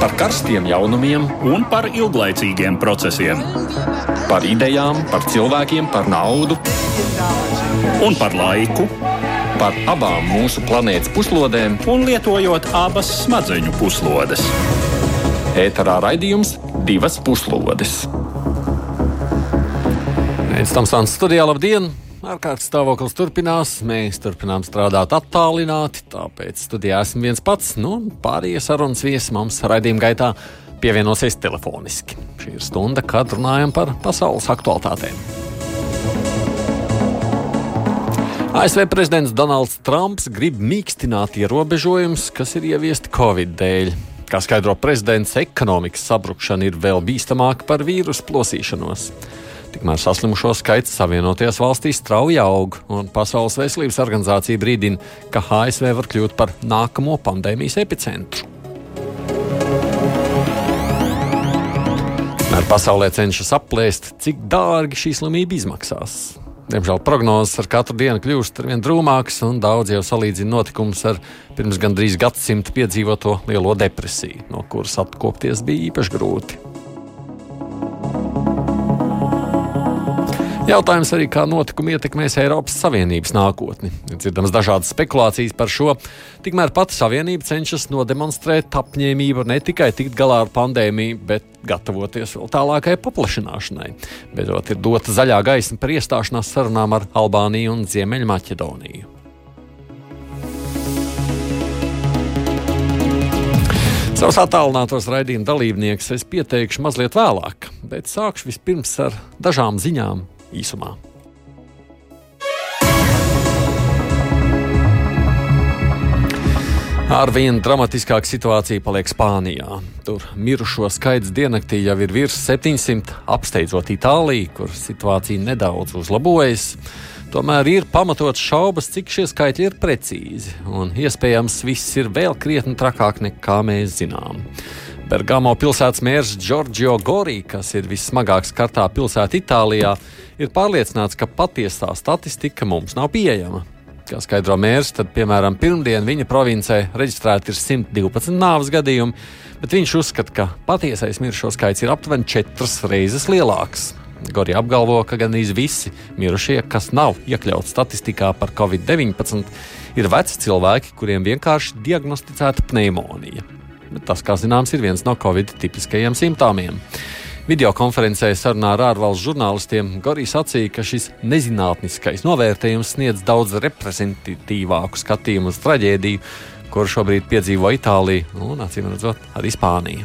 par karstiem jaunumiem un par ilglaicīgiem procesiem. Par idejām, par cilvēkiem, par naudu un par laiku. Par abām mūsu planētas puslodēm, un lietojot abas smadzeņu puslodes. Ēterā raidījums divas puslodes. Pēc tam stāsts studijā labdien! Ārkārtas stāvoklis turpinās, mēs turpinām strādāt attālināti, tāpēc studijā esmu viens pats. Nu, pārējie sarunas viesi mums raidījuma gaitā pievienosies telefoniski. Šī ir stunda, kad runājam par pasaules aktualitātēm. ASV prezidents Donalds Trumps grib mīkstināt ierobežojumus, kas ir ieviesti Covid dēļ. Kā skaidro prezidents, ekonomikas sabrukšana ir vēl bīstamāka par vīrusu plosīšanos. Tikmēr saslimušo skaits Savienotajās valstīs strauji aug, un Pasaules veselības organizācija brīdina, ka ASV var kļūt par nākamo pandēmijas epicentru. Tomēr pasaulē cenšas aplēst, cik dārgi šī slimība izmaksās. Diemžēl prognozes ar katru dienu kļūst ar vien drūmākas, un daudz jau salīdzina notikumus ar pirms gandrīz gadsimta piedzīvoto lielo depresiju, no kuras atkopties bija īpaši grūti. Jautājums arī, kā notikumi ietekmēs Eiropas Savienības nākotni. Ir dzirdamas dažādas spekulācijas par šo. Tikmēr pati Savienība cenšas nodemonstrēt apņēmību ne tikai tikt galā ar pandēmiju, bet gatavoties vēl tālākai paplašināšanai. Beidzot, ir dota zaļā gaisma par iestāšanās sarunām ar Albāniju un Ziemeļmaķedoniju. Savus attālinātos raidījuma dalībniekus es pieteikšu mazliet vēlāk, bet sākšu vispirms ar dažām ziņām īsumā. Arvien dramatiskāka situācija paliek Spānijā. Tur mirušo skaits diennaktī jau ir virs 700, apsteidzot Itāliju, kur situācija nedaudz uzlabojas. Tomēr ir pamatots šaubas, cik šie skaitļi ir precīzi, un iespējams viss ir vēl krietni trakāk nekā mēs zinām. Bergamo pilsētas mērs Giorgio Gori, kas ir vissmagāk skartā pilsēta Itālijā, ir pārliecināts, ka patiesā statistika mums nav pieejama. Kā skaidro mērs, tad, piemēram, pirmdien viņa provincē reģistrēti ir 112 nāves gadījumi, bet viņš uzskata, ka patiesais mirušo skaits ir aptuveni četras reizes lielāks. Gori apgalvo, ka gandrīz visi mirušie, kas nav iekļauts statistikā par covid-19, ir veci cilvēki, kuriem vienkārši diagnosticēta pneimonija bet tas, kā zināms, ir viens no Covid tipiskajiem simptomiem. Video konferencē sarunā ar ārvalstu žurnālistiem Gorijas sacīja, ka šis nezinātniskais novērtējums sniedz daudz reprezentatīvāku skatījumu uz traģēdiju, kuru šobrīd piedzīvo Itālija un, acīm redzot, arī Spānija.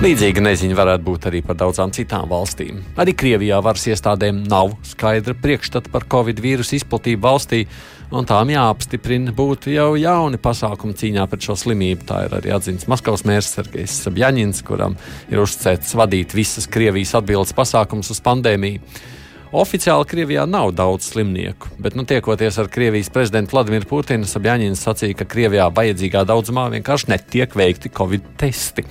Līdzīga neziņa varētu būt arī par daudzām citām valstīm. Arī Krievijā varas iestādēm nav skaidra priekšstata par covid vīrusu izplatību valstī, un tām jāapstiprina būtu jau jauni pasākumi cīņā pret šo slimību. Tā ir arī atzīts Maskavas mērs Sergejs Sabjaņins, kuram ir uzticēts vadīt visas Krievijas atbildes pasākumus uz pandēmiju. Oficiāli Krievijā nav daudz slimnieku, bet, nu, tiekoties ar Krievijas prezidentu Vladimiru Putinu, Sabjaņins sacīja, ka Krievijā vajadzīgā daudzumā vienkārši netiek veikti covid testi.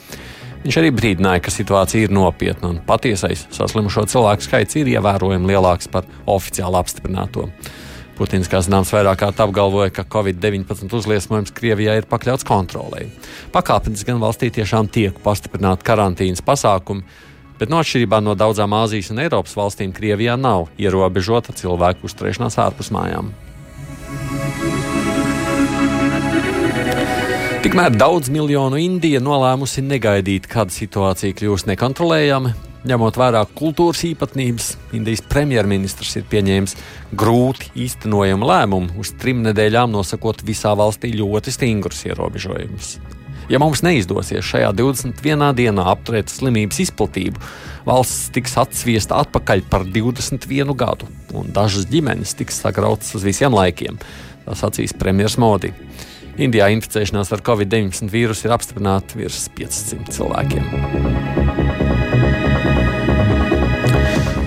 Viņš arī brīdināja, ka situācija ir nopietna un patiesais saslimušo cilvēku skaits ir ievērojami lielāks par oficiāli apstiprināto. Putins, kā zināms, vairāk kārt apgalvoja, ka Covid-19 uzliesmojums Krievijā ir pakļauts kontrolē. Pakāpeniski gan valstī tiešām tiek pastiprināti karantīnas pasākumi, bet no atšķirībā no daudzām Āzijas un Eiropas valstīm Krievijā nav ierobežota cilvēku uzturēšanās ārpus mājām. Tikmēr daudz miljonu Indija nolēmusi negaidīt, kad situācija kļūs nekontrolējama. Ņemot vērā kultūras īpatnības, Indijas premjerministrs ir pieņēmis grūti īstenojamu lēmumu uz trim nedēļām nosakot visā valstī ļoti stingrus ierobežojumus. Ja mums neizdosies šajā 21 dienā apturēt slimības izplatību, valsts tiks atsviesta atpakaļ par 21 gadu, un dažas ģimenes tiks sagrautas uz visiem laikiem. Tā sacīs premjerministrs Modi. Indijā inficēšanās ar covid-19 vīrusu ir apstiprināta virs 500 cilvēkiem.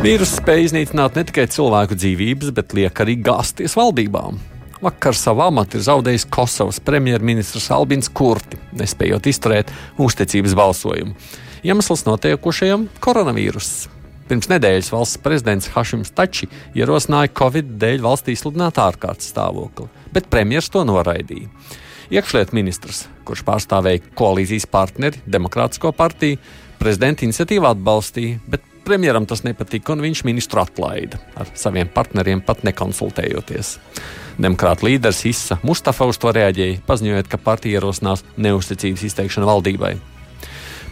Vīruss spēja iznīcināt ne tikai cilvēku dzīvības, bet liek arī gāzties valdībām. Vakar savu amatu ir zaudējis Kosovas premjerministrs Albins Kurti, nespējot izturēt uzticības balsojumu. Iemesls notiekušajam koronavīrusam. Pirms nedēļas valsts prezidents Hašims Tači ierosināja Covid dēļ valstī sludināt ārkārtas stāvokli, bet premjerministrs to noraidīja. Iekšlietu ministrs, kurš pārstāvēja koalīzijas partneri, Demokrātisko partiju, prezidenta iniciatīvu atbalstīja, bet premjeram tas nepatika, un viņš ministru atlaida ar saviem partneriem pat nekonsultējoties. Demokrāta līderis Issa Mustafa uz to reaģēja, paziņojot, ka partija ierosinās neusticības izteikšanu valdībai.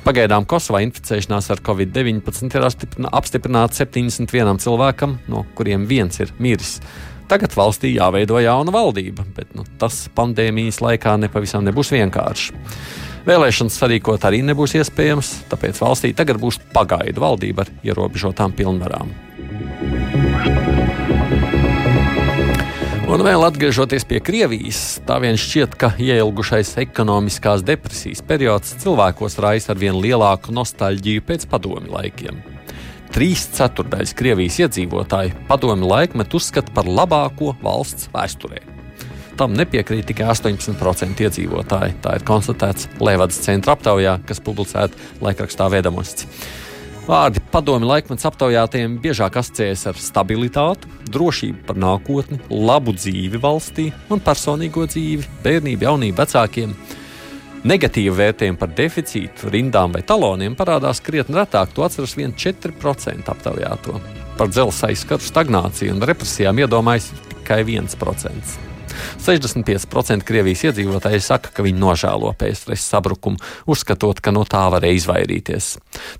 Pagaidām Kosovā inficēšanās ar covid-19 ir apstiprināta 71 cilvēkam, no kuriem viens ir miris. Tagad valstī jāveido jauna valdība, bet nu, tas pandēmijas laikā nepavisam nebūs vienkārši. Vēlēšanas sarīkot arī nebūs iespējams, tāpēc valstī tagad būs pagaidu valdība ar ierobežotām pilnvarām. Un vēl atgriežoties pie Krievijas, tā vien šķiet, ka ieilgušais ekonomiskās depresijas periods cilvēkos raisa ar vien lielāku nostalģiju pēc padomi laikiem. Trīs ceturdaļas Krievijas iedzīvotāji padomi laikmetu uzskata par labāko valsts vēsturē. Tam nepiekrīt tikai 18% iedzīvotāji. Tā ir konstatēts Levadas centra aptaujā, kas publicēta laikrakstā Vēdamosts. Vārdi padomi laikmets aptaujātiem biežāk asociējas ar stabilitāti, drošību par nākotni, labu dzīvi valstī un personīgo dzīvi, bērnību, jaunību vecākiem. Negatīvu vērtējumu par deficītu, rindām vai taloniem parādās krietni retāk. To atceras vien 4% aptaujāto. Par dzelzceļa aizskaru stagnāciju un represijām iedomājas tikai 1%. 65% Krievijas iedzīvotāji saka, ka viņi nožēlo pēc sabrukumu, uzskatot, ka no tā varēja izvairīties.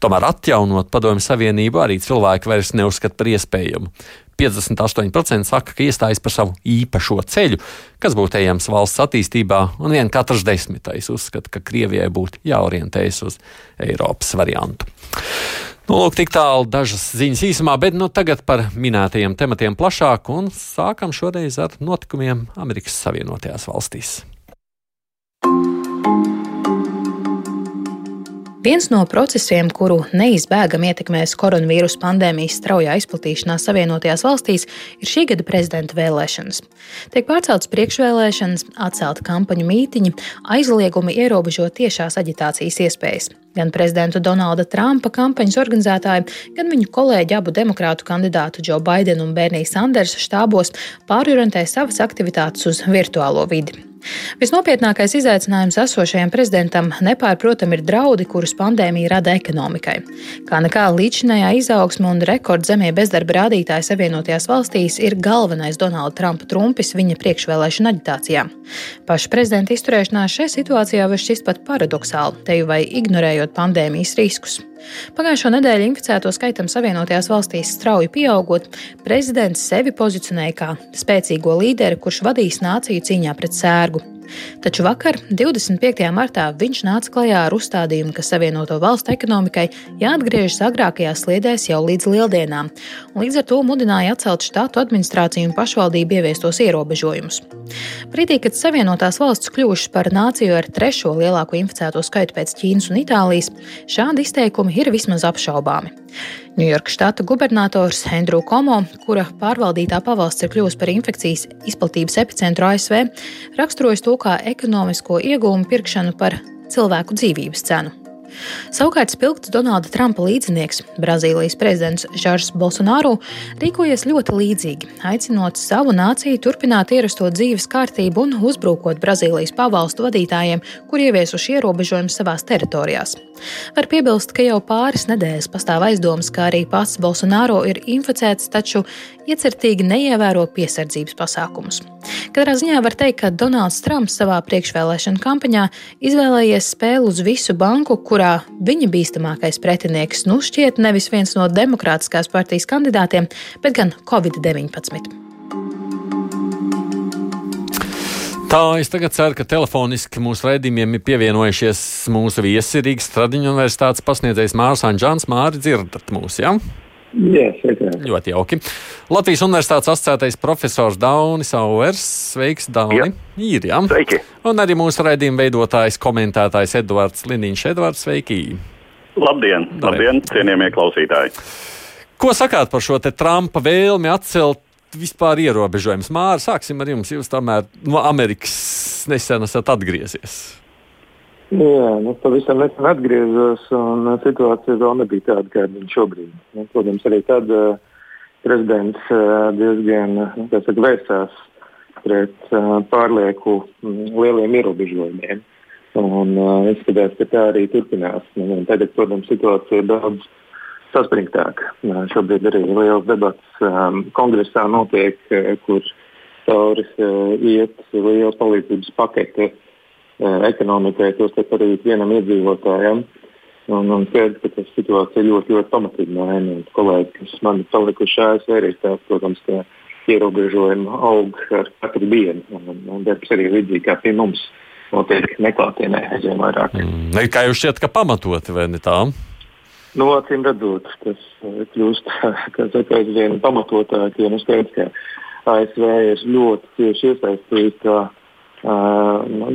Tomēr atjaunot Padomju Savienību arī cilvēki vairs neuzskata par iespējamu. 58% saka, ka iestājas par savu īpašo ceļu, kas būtu ejams valsts attīstībā, un vien katrs desmitais uzskata, ka Krievijai būtu jāorientējas uz Eiropas variantu. Nu, lūk, tik tālu dažas ziņas īsumā, bet nu, tagad par minētajiem tematiem plašāk, un sākam šoreiz ar notikumiem Amerikas Savienotajās valstīs. Viens no procesiem, kuru neizbēgami ietekmēs koronavīrus pandēmijas straujā izplatīšanās Savienotajās valstīs, ir šī gada prezidenta vēlēšanas. Tiek pārceltas priekšvēlēšanas, atcelta kampaņu mītiņi, aizliegumi ierobežot tiešās aģitācijas iespējas. Gan prezidenta Donalda Trumpa kampaņas organizētāji, gan viņu kolēģi abu demokrātu kandidātu Džo Baidenu un Berniju Sandersa štābos pārorientē savas aktivitātes uz virtuālo vidi. Visnopietnākais izaicinājums esošajam prezidentam nepārprotami ir draudi, kurus pandēmija rada ekonomikai. Kā nekā līdzinājā izaugsme un rekordzemie bezdarba rādītāji Savienotajās valstīs ir galvenais Donalda Trumpa trumpis viņa priekšvēlēšana aģitācijā. Paša prezidenta izturēšanās šajā situācijā var šķist pat paradoxāli, te jau vai ignorējot pandēmijas riskus. Pagājušo nedēļu inficēto skaitam Savienotajās valstīs strauji pieaugot, prezidents sevi pozicionēja kā spēcīgo līderi, kurš vadīs nāciju cīņā pret sērgu. Taču vakar, 25. martā, viņš nāca klajā ar uzstādījumu, ka Savienoto valstu ekonomikai jāatgriežas agrākajās sliedēs jau līdz lieldienām, un līdz ar to mudināja atcelt štātu administrāciju un pašvaldību ieviestos ierobežojumus. Brīdī, kad Savienotās valsts kļuvušas par nāciju ar trešo lielāko inficēto skaitu pēc Ķīnas un Itālijas, šādi izteikumi ir vismaz apšaubāmi. Ņujorkas štata gubernators Andrew Komo, kura pārvaldītā pavalsts ir kļuvusi par infekcijas izplatības epicentru ASV, raksturojas to kā ekonomisko iegūmu pirkšanu par cilvēku dzīvības cenu. Savukārt spilgts Donalda Trumpa līdzinieks, Brazīlijas prezidents Žārs Bolsonaro, rīkojies ļoti līdzīgi, aicinot savu nāciju turpināt ierasto dzīves kārtību un uzbrukot Brazīlijas pavalstu vadītājiem, kur ieviesuši ierobežojumus savās teritorijās. Var piebilst, ka jau pāris nedēļas pastāv aizdomas, ka arī pats Bolsonaro ir inficēts, taču iecertīgi neievēro piesardzības pasākumus. Katrā ziņā var teikt, ka Donalds Trumps savā priekšvēlēšana kampaņā izvēlējies spēli uz visu banku, kurā viņa bīstamākais pretinieks nu šķiet nevis viens no Demokrātiskās partijas kandidātiem, bet gan Covid-19. Tā es tagad ceru, ka telefoniski mūsu raidījumiem ir pievienojušies mūsu viesi Rīgas Stradiņu universitātes pasniedzējs Mārs Anģāns. Māri, dzirdat mūs, jā? Jā, sveiki. Ļoti jauki. Latvijas universitātes asociētais profesors Daunis Auers. Sveiks, Dauni. Jā. Ir, jā. Sveiki. Un arī mūsu raidījuma veidotājs, komentētājs Edvards Liniņš. Edvards, sveiki. Labdien, labdien, cienījamie klausītāji. Ko sakāt par šo te Trumpa vēlmi atcelt vispār ierobežojums. Māra, sāksim ar jums. Jūs tomēr no Amerikas nesen esat atgriezies. Jā, nu, pavisam nesen atgriezos, un situācija vēl nebija tāda, kāda viņa šobrīd. Nu, protams, arī tad uh, prezidents uh, diezgan nu, saka, vērsās pret pārlieku lieliem ierobežojumiem. Un izskatās, ka tā arī turpinās. Un tagad, protams, situācija ir daudz saspringtāka. Šobrīd arī liels debats um, kongresā notiek, kur cauri uh, iet liela palīdzības pakete uh, ekonomikai, tostarp arī vienam iedzīvotājam. Un, un skaidrs, ka tā situācija ļoti, ļoti pamatīgi maina. Kolēģi, kas man ir palikuši ASV, arī stāsta, protams, ka ierobežojumi aug ar katru dienu. Un, un darbs arī līdzīgi kā pie mums notiek neklātienē aizvien vairāk. Mm, kā jūs šķiet, ka pamatoti vai ne tā? Nu, acīm redzot, tas uh, kļūst aizvien pamatotāk, jo nu skaidrs, ka ASV ir ļoti cieši iesaistīta uh,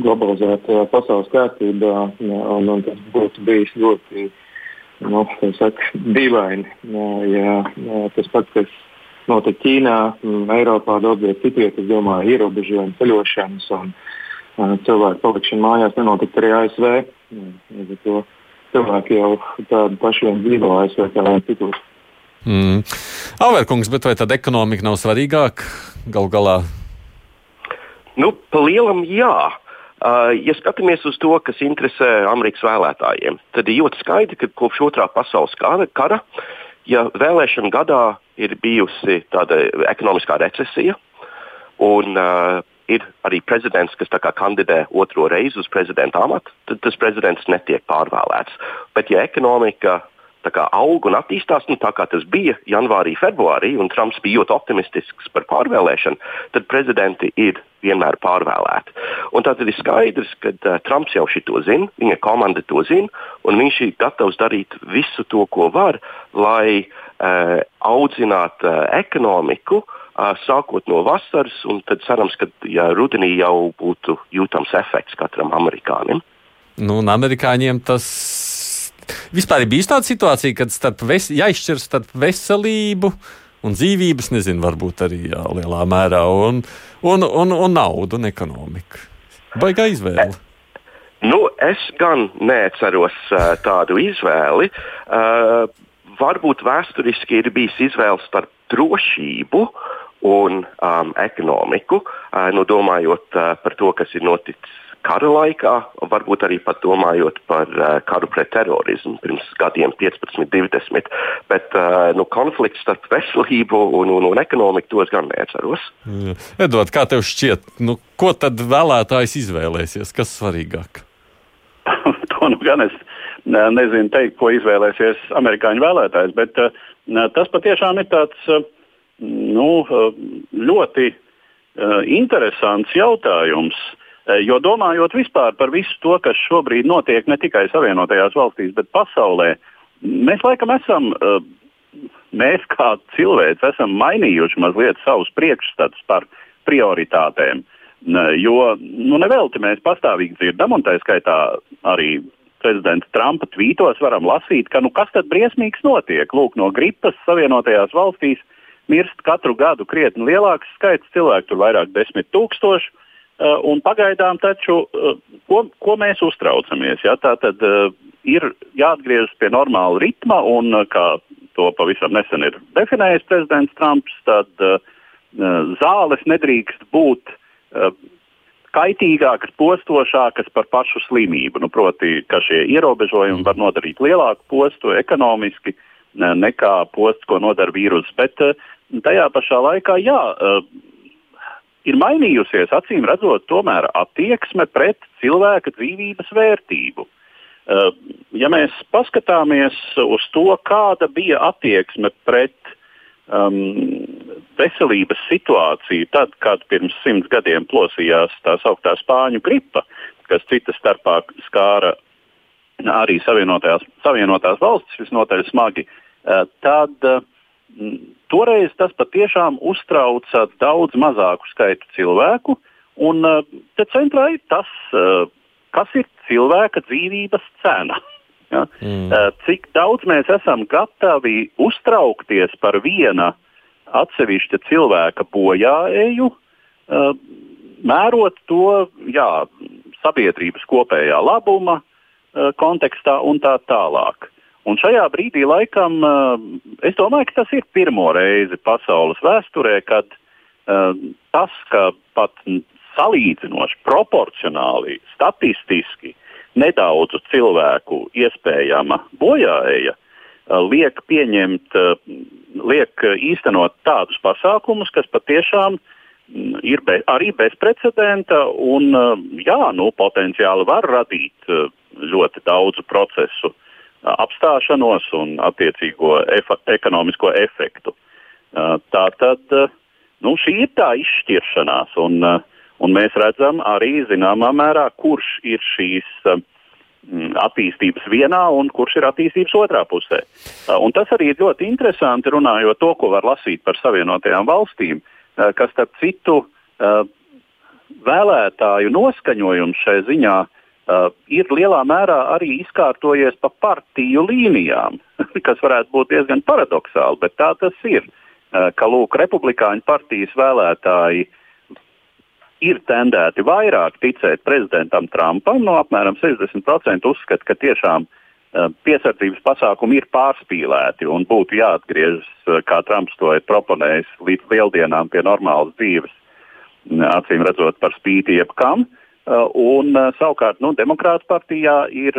globalizētajā pasaules kārtībā, un, un tas būtu bijis ļoti nu, saka, dīvaini, ja, ja tas pats, kas notiek Ķīnā, Eiropā, daudzviet citviet, es domāju, ierobežojumi ceļošanas un uh, cilvēku palikšana mājās nenotikt arī ASV. Ja, to cilvēki jau tādu pašu vien dzīvo ASV kā citur. Mm. Averkungs, bet vai tad ekonomika nav svarīgāka gal galā? Nu, pa lielam jā. Uh, ja skatāmies uz to, kas interesē Amerikas vēlētājiem, tad ir ļoti skaidri, ka kopš otrā pasaules kara, kara ja vēlēšana gadā ir bijusi tāda ekonomiskā recesija, un uh, ir arī prezidents, kas kandidē otro reizi uz prezidenta amatu, tad tas prezidents netiek pārvēlēts. Bet, ja ekonomika aug un attīstās, nu, tā kā tas bija janvārī, februārī, un Trumps bija ļoti optimistisks par pārvēlēšanu, tad prezidenti ir vienmēr pārvēlēti. Un tātad ir skaidrs, ka uh, Trumps jau šo zina, viņa komanda to zina, un viņš ir gatavs darīt visu to, ko var, lai uh, audzinātu uh, ekonomiku. Uh, sākot no vasaras, un tad cerams, ka ja, rudenī jau būtu jūtams efekts katram amerikānim. Nu, un amerikāņiem tas Vispār ir bijusi tāda situācija, kad starp ves, jāizšķir starp veselību un dzīvības, nezinu, varbūt arī jā, lielā mērā, un, un, un, un naudu un ekonomiku. Baigā izvēle. Nu, es gan neatceros uh, tādu izvēli. Uh, varbūt vēsturiski ir bijis izvēle starp drošību un um, ekonomiku, uh, nu, domājot uh, par to, kas ir noticis kara laikā, varbūt arī pat domājot par uh, karu pret terorismu pirms gadiem 15, 20. Bet uh, nu, konflikts starp veselību un, un, un ekonomiku tos gan neatceros. Edvards, kā tev šķiet, nu, ko tad vēlētājs izvēlēsies? Kas svarīgāk? to nu gan es nezinu teikt, ko izvēlēsies amerikāņu vēlētājs, bet uh, tas patiešām ir tāds uh, nu, ļoti uh, interesants jautājums. Uh, Eh, jo domājot vispār par visu to, kas šobrīd notiek ne tikai Savienotajās valstīs, bet pasaulē, mēs laikam esam, eh, mēs kā cilvēki, esam mainījuši mazliet savus priekšstatus par prioritātēm. Jo nu, nevelti mēs pastāvīgi dzirdam, un tā skaitā arī prezidenta Trumpa tvītos varam lasīt, ka nu, kas tad briesmīgs notiek. Lūk, no gripas Savienotajās valstīs mirst katru gadu krietni lielāks skaits cilvēku, tur vairāk desmit tūkstoši. Uh, un pagaidām taču, uh, ko, ko mēs uztraucamies? Ja? Tā tad uh, ir jāatgriežas pie normāla ritma, un kā to pavisam nesen ir definējis prezidents Trumps, tad zāles nedrīkst būt kaitīgākas, postošākas par pašu slimību. Nu, proti, ka šie ierobežojumi var nodarīt lielāku postu ekonomiski nekā posts, ko nodara vīruss. Bet tajā pašā laikā, jā, ir mainījusies, acīm redzot, tomēr attieksme pret cilvēka dzīvības vērtību. Uh, ja mēs paskatāmies uz to, kāda bija attieksme pret um, veselības situāciju, tad, kad pirms simts gadiem plosījās tā sauktā spāņu gripa, kas citas starpā skāra arī savienotās, savienotās valstis visnotaļ smagi, uh, tad uh, Toreiz tas patiešām uztrauca daudz mazāku skaitu cilvēku, un uh, te centrā ir tas, uh, kas ir cilvēka dzīvības cena. Ja? Mm. Uh, cik daudz mēs esam gatavi uztraukties par viena atsevišķa cilvēka bojāēju, mērot to jā, sabiedrības kopējā labuma kontekstā un tā tālāk. Un šajā brīdī, laikam, eh, es domāju, ka tas ir pirmo reizi pasaules vēsturē, kad uh, tas, ka pat salīdzinoši proporcionāli, statistiski nedaudzu cilvēku iespējama bojāēja liek pieņemt, liek īstenot tādus pasākumus, kas patiešām ir be, arī bezprecedenta un jā, nu, potenciāli var radīt ļoti daudzu procesu apstāšanos un attiecīgo efa, ekonomisko efektu. Tā tad nu, šī ir tā izšķiršanās. Un, uh, Un mēs redzam arī zināmā mērā, kurš ir šīs attīstības vienā un kurš ir attīstības otrā pusē. Uh, un tas arī ir ļoti interesanti runājot to, ko var lasīt par Savienotajām valstīm, uh, kas starp citu uh, vēlētāju noskaņojums šai ziņā ir lielā mērā arī izkārtojies pa partiju līnijām, kas varētu būt diezgan paradoxāli, bet tā tas ir. Ka lūk, republikāņu partijas vēlētāji uh, ir tendēti vairāk ticēt prezidentam Trumpam. No apmēram 60% uzskata, ka tiešām uh, piesardzības pasākumi ir pārspīlēti un būtu jāatgriežas, uh, kā Trumps to ir proponējis, līdz lieldienām pie normālas dzīves, acīm redzot, par spīti jebkam. Uh, un savukārt nu, Demokrātu partijā ir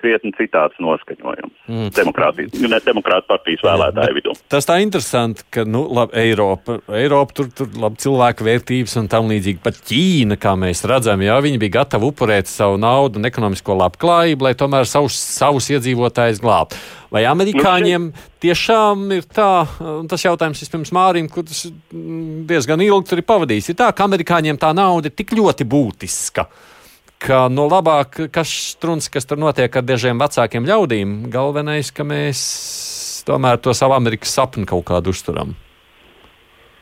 krietni citāds noskaņojums. Mm. Demokrātijas, ne demokrāta partijas vēlētāju vidū. Tas tā interesanti, ka nu, labi, Eiropa, Eiropa tur, tur labi, cilvēku vērtības un tam līdzīgi. Pat Ķīna, kā mēs redzam, jā, viņi bija gatavi upurēt savu naudu un ekonomisko labklājību, lai tomēr savus, savus iedzīvotājus glābtu. Vai amerikāņiem tiešām ir tā, un tas jautājums vispirms Mārim, kurš diezgan ilgi tur ir pavadījis, ir tā, ka amerikāņiem tā nauda ir tik ļoti būtiska ka no labāk, kas struns, kas tur notiek ar dažiem vecākiem ļaudīm, galvenais, ka mēs tomēr to savu Amerikas sapni kaut kādu uzturam.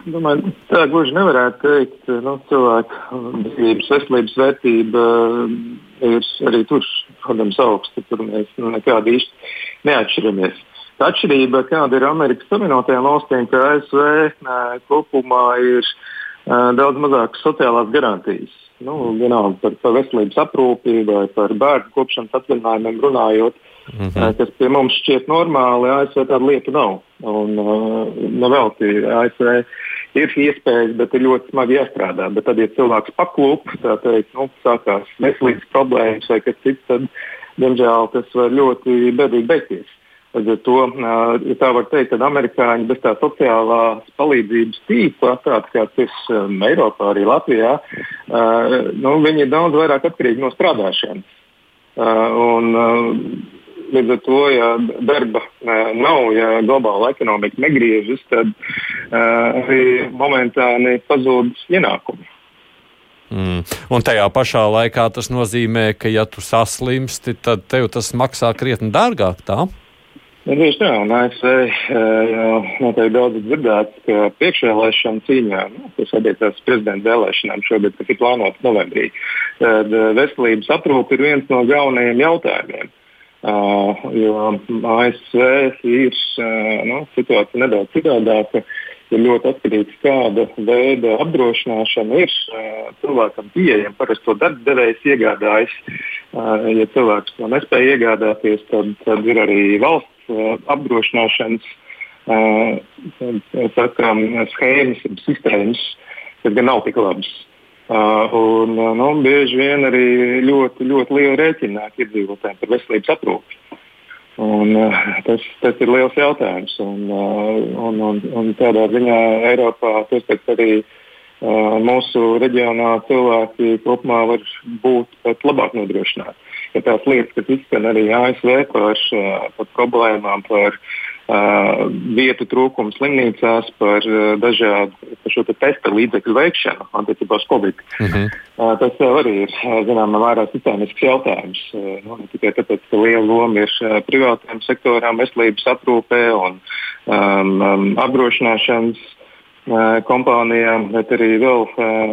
Domāju, tā gluži nevarētu teikt. Nu, cilvēku dzīves, veselības vērtība eh, ir arī tur, protams, augsta. Tur mēs nu, nekādi īsti neatšķiramies. Tā atšķirība, kāda ir Amerikas Savienotajām valstīm, ka ASV eh, kopumā ir uh, daudz mazākas sociālās garantijas nu, vienalga par, par veselības aprūpi vai par bērnu kopšanas atvaļinājumiem runājot, mm -hmm. kas pie mums šķiet normāli, ASV tāda lieta nav. Un, uh, nevelti ASV ir iespējas, bet ir ļoti smagi jāstrādā. Bet tad, ja cilvēks paklūp, tā teikt, nu, sākās veselības problēmas vai kas cits, tad, diemžēl, tas var ļoti bēdīgi beigties. Līdz ar to, ja tā var teikt, tad amerikāņi bez tā sociālās palīdzības tīkla, tāds kāds ir um, Eiropā, arī Latvijā, uh, nu, viņi ir daudz vairāk atkarīgi no strādāšanas. Uh, un, uh, līdz ar to, ja darba nav, ja globāla ekonomika negriežas, tad arī momentāni pazūd ienākumi. Mm. Un tajā pašā laikā tas nozīmē, ka, ja tu saslimsti, tad tev tas maksā krietni dārgāk. Tā? Nu, tieši tā, un ASV jau noteikti daudz dzirdēts, ka priekšvēlēšana cīņā, nu, kas attiecās prezidenta vēlēšanām šobrīd, kas ir plānotas novembrī, tad eh, veselības aprūpe ir viens no galvenajiem jautājumiem. Uh, jo ASV ir uh, nu, situācija nedaudz citādāka. Ir ļoti atkarīgs, kāda veida apdrošināšana ir uh, cilvēkam pieejama. Parasti to darba devējs iegādājas. Uh, ja cilvēks to nespēja iegādāties, tad, tad ir arī valsts apdrošināšanas sakām, uh, schēmas, sistēmas, kas gan nav tik labas. Uh, un, nu, bieži vien arī ļoti, ļoti liela rēķina nāk iedzīvotājiem par veselības aprūpi. Un, uh, tas, tas ir liels jautājums. Un, uh, un, un, un tādā ziņā Eiropā arī uh, mūsu reģionā cilvēki kopumā var būt pat labāk nodrošināti ka tās lietas, kas izskan arī ASV par, par problēmām, par uh, vietu trūkumu slimnīcās, par uh, dažādu par šo te testa līdzekļu veikšanu attiecībā uz Covid. Mm -hmm. uh, tas jau arī ir zināmā mērā sistēmisks jautājums. Uh, ne tikai tāpēc, ka liela loma ir uh, privātajam sektoram, veselības aprūpē un um, um, apdrošināšanas kompānijām, bet arī vēl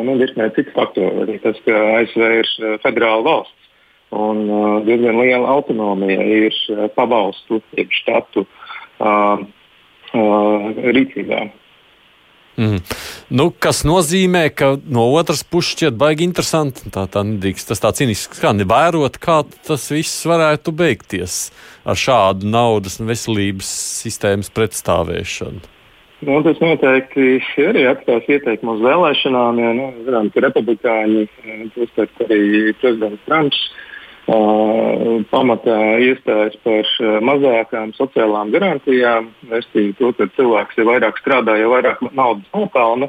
nu, virknē citu faktoru. Arī tas, ka ASV ir federāla valsts un uh, diezgan liela autonomija ir uh, pabalstu, jeb štatu uh, uh, rīcībā. Mm. Nu, kas nozīmē, ka no otras puses šķiet baigi interesanti. Tā, tā nedrīkst, tas tā cīniski skan, vērot, kā tas viss varētu beigties ar šādu naudas un veselības sistēmas pretstāvēšanu. Nu, tas noteikti arī atstās ieteikumu uz vēlēšanām. Jo, nu, zinām, ka republikāņi, tostarp arī prezidents Trumps, uh, pamatā iestājas par mazākām sociālām garantijām. Restīvi to, ka cilvēks jau vairāk strādā, jo vairāk naudas nopelna.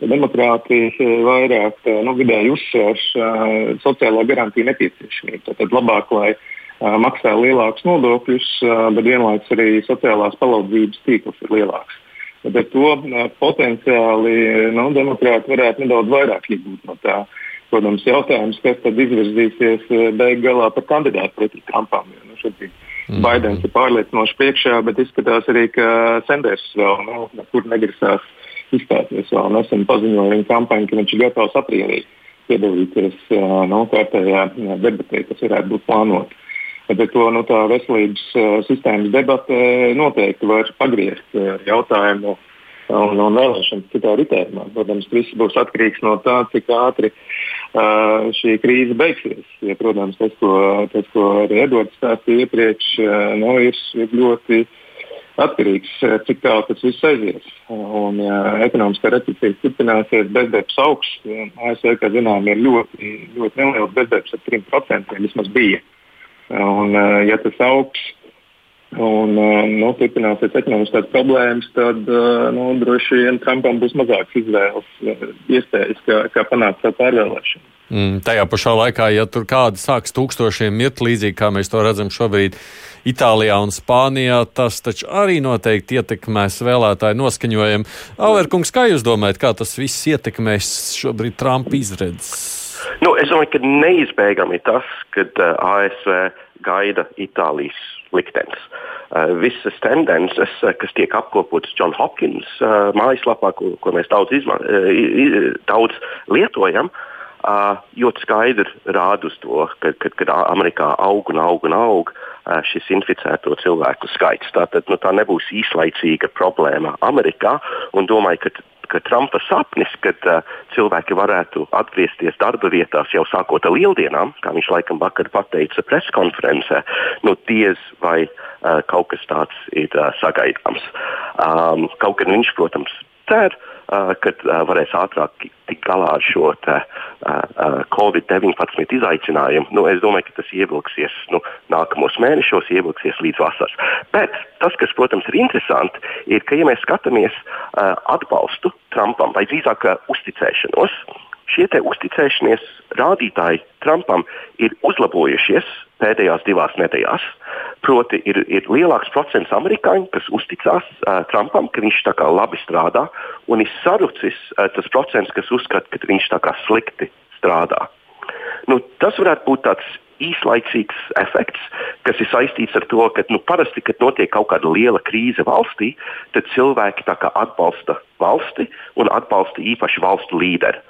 Demokrātija vairāk nu, vidēji uzsver uh, sociālo garantiju nepieciešamību. Tad labāk, lai uh, maksā lielākus nodokļus, uh, bet vienlaikus arī sociālās palīdzības tīkls ir lielāks. Tad ar to potenciāli nu, demokrāti varētu nedaudz vairāk iegūt no tā. Protams, jautājums, kas tad izvirzīsies beig galā par kandidātu pretī Trumpam. Jo, nu, šobrīd mm. Baidens ir pārliecinoši priekšā, bet izskatās arī, ka Sanders vēl nu, nekur negrasās izstāties. Vēl nesen paziņoja viņa kampaņu, ka viņš ir gatavs aprīlī piedalīties nu, kārtējā debatē, kas varētu būt plānota. Bet to nu, veselības sistēmas debata noteikti var pagriezt jautājumu un, un vēlēšanas citā ritējumā. Protams, viss būs atkarīgs no tā, cik ātri uh, šī krīze beigsies. Ja, protams, tas, ko, tas, ko arī Edvards stāstīja iepriekš, nu, ir, ir ļoti atkarīgs, cik tālu tas viss aizies. Un, ja ekonomiskā recesija turpināsies, bezdarbs augsts, ASV, kā zinām, ir ļoti, ļoti neliels bezdarbs ar 3% vismaz bija. Un, ja tas augs un eh, nu, turpināsies ekonomiskās problēmas, tad eh, nu, droši vien Trumpam būs mazāks izvēles iespējas, kā, kā panākt savu pārvēlēšanu. Mm, tajā pašā laikā, ja tur kādi sāks tūkstošiem mirt, līdzīgi kā mēs to redzam šobrīd Itālijā un Spānijā, tas taču arī noteikti ietekmēs vēlētāju noskaņojumu. Averkungs, kā jūs domājat, kā tas viss ietekmēs šobrīd Trumpa izredzes? Nu, es domāju, ka neizbēgami tas, ka uh, ASV gaida Itālijas liktenis. Uh, visas tendences, uh, kas tiek apkopotas John Hopkins uh, mājaslapā, ko, ko mēs daudz, izma, daudz lietojam, ļoti skaidri rāda uz to, ka, ka, ka Amerikā aug un aug un aug šis inficēto cilvēku skaits. Tātad nu, tā nebūs īslaicīga problēma Amerikā. Domāju, ka ka Trumpa sapnis, kad uh, cilvēki varētu atgriezties darba vietās jau sākot ar lieldienām, kā viņš laikam vakar pateica preskonferencē, nu diez vai uh, kaut kas tāds ir uh, sagaidāms. Um, kaut gan viņš, protams, cer, kad varēs ātrāk tikt galā ar šo te, Covid-19 izaicinājumu. Nu, es domāju, ka tas ievilksies nu, nākamos mēnešos, ievilksies līdz vasaras. Bet tas, kas, protams, ir interesanti, ir, ka, ja mēs skatāmies atbalstu Trumpam vai drīzāk uzticēšanos, šie uzticēšanās rādītāji Trumpam ir uzlabojušies pēdējās divās nedēļās. Proti, ir, ir lielāks procents amerikāņu, kas uzticās uh, Trumpam, ka viņš tā kā labi strādā, un ir sarucis uh, tas procents, kas uzskata, ka viņš tā kā slikti strādā. Nu, tas varētu būt tāds īslaicīgs efekts, kas ir saistīts ar to, ka nu, parasti, kad notiek kaut kāda liela krīze valstī, tad cilvēki atbalsta valsti un atbalsta īpaši valstu līderi.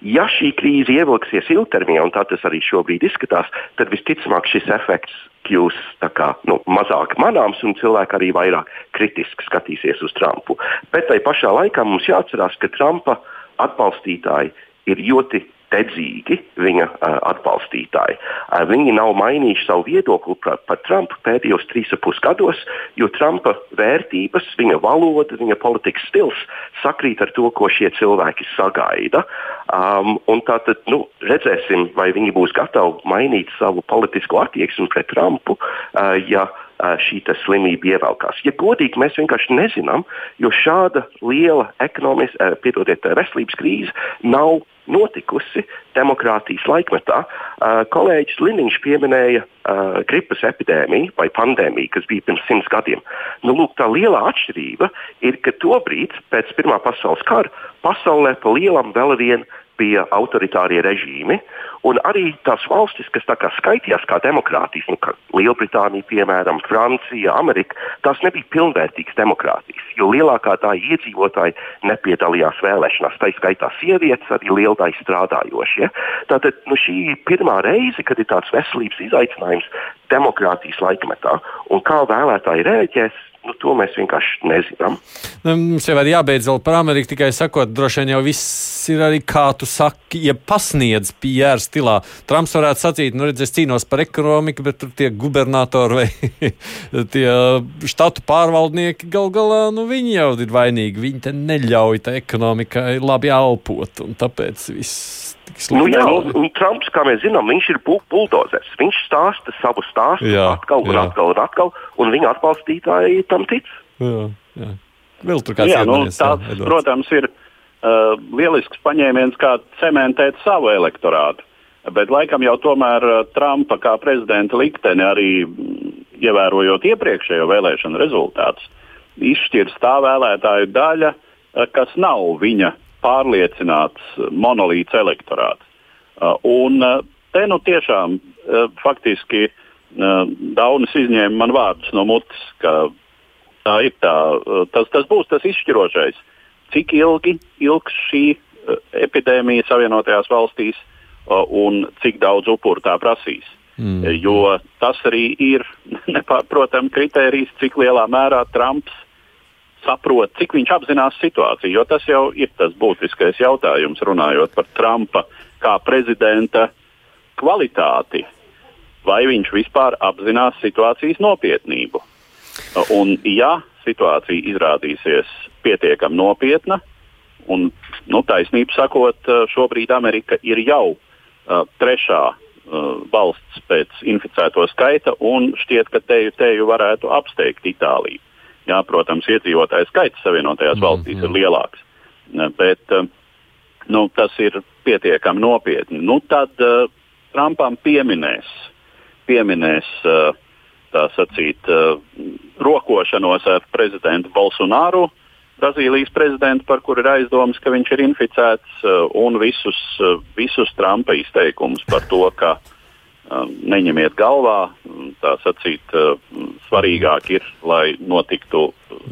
Ja šī krīze ievilksies ilgtermiņā, un tā tas arī šobrīd izskatās, tad visticamāk šis efekts kļūs kā, nu, mazāk manāms un cilvēki arī vairāk kritiski skatīsies uz Trumpu. Bet tai pašā laikā mums jāatcerās, ka Trumpa atbalstītāji ir ļoti dedzīgi viņa uh, atbalstītāji. Uh, viņi nav mainījuši savu viedokli par, par Trumpu pēdējos trīs ap pus gados, jo Trumpa vērtības, viņa valoda, viņa politikas stils sakrīt ar to, ko šie cilvēki sagaida. Um, tātad nu, redzēsim, vai viņi būs gatavi mainīt savu politisko attieksmi pret Trumpu. Uh, ja, šī slimība ievelkās. Ja godīgi, mēs vienkārši nezinām, jo šāda liela ekonomiskā, piedodiet, veselības krīze nav notikusi demokrātijas laikmetā. Uh, kolēģis Liniņš pieminēja uh, gripas epidēmiju vai pandēmiju, kas bija pirms simts gadiem. Nu, lūk, tā lielā atšķirība ir, ka tobrīd, pēc Pirmā pasaules kara, pasaulē pa lielam vēl vien bija autoritārie režīmi, Un arī tās valstis, kas kā skaitījās kā demokrātijas, nu, kā Lielbritānija, piemēram, Francija, Amerika, tās nebija pilnvērtīgas demokrātijas, jo lielākā daļa iedzīvotāji nepiedalījās vēlēšanās. Tā skaitā sievietes, arī liela daļa strādājošie. Tātad nu, šī ir pirmā reize, kad ir tāds veselības izaicinājums demokrātijas laikmetā. Un kā vēlētāji rēģēs, Nu, to mēs vienkārši nezinām. Nu, mums jau ir jābeidz vēl par Ameriku, tikai sakot, droši vien jau viss ir arī, kā tu saki, ja pasniedz PR stilā. Trumps varētu sacīt, nu, redz, es cīnos par ekonomiku, bet tur tie gubernatori vai tie štatu pārvaldnieki gal galā, nu, viņi jau ir vainīgi. Viņi te neļauj tai ekonomikai labi elpot, un tāpēc viss Nu, jā, un, un Trumps, kā mēs zinām, viņš ir buldozers. Viņš stāsta savu stāstu jā, atkal un jā. atkal un atkal, un viņa atbalstītāji tam tic. Jā, jā. Vēl tur kāds jā, nu, tāds, jā, protams, ir uh, lielisks paņēmiens, kā cementēt savu elektorātu. Bet laikam jau tomēr uh, Trumpa kā prezidenta likteni arī mm, ievērojot iepriekšējo vēlēšanu rezultātus, izšķirs tā vēlētāju daļa, uh, kas nav viņa pārliecināts monolīts elektorāts. Uh, un uh, te nu tiešām uh, faktiski Daunis izņēma man vārdus no mutes, ka tā ir tā, tas, tas būs tas izšķirošais. Cik ilgi ilgs šī epidēmija Savienotajās valstīs un cik daudz upuru tā prasīs. Mm. Jo tas arī ir nepārprotami kritērijs, cik lielā mērā Trumps saprot, cik viņš apzinās situāciju. Jo tas jau ir tas būtiskais jautājums, runājot par Trumpa kā prezidenta kvalitāti. Vai viņš vispār apzinās situācijas nopietnību? Un, ja situācija izrādīsies pietiekami nopietna, un nu, taisnību sakot, šobrīd Amerika ir jau uh, trešā uh, valsts pēc inficēto skaita, un šķiet, ka teju, teju varētu apsteigt Itāliju. Jā, protams, iedzīvotāju skaits Savienotajās mm, valstīs jā. ir lielāks. Bet eh, nu, tas ir pietiekami nopietni. Nu, tad uh, Trumpam pieminēs, pieminēs uh, tā sacīt, uh, rokošanos ar prezidentu Bolsonaru, Brazīlijas prezidentu, par kuru ir aizdomas, ka viņš ir inficēts, uh, un visus, uh, visus Trumpa izteikumus par to, ka uh, neņemiet galvā. Tā sacīt, uh, svarīgāk ir, lai notiktu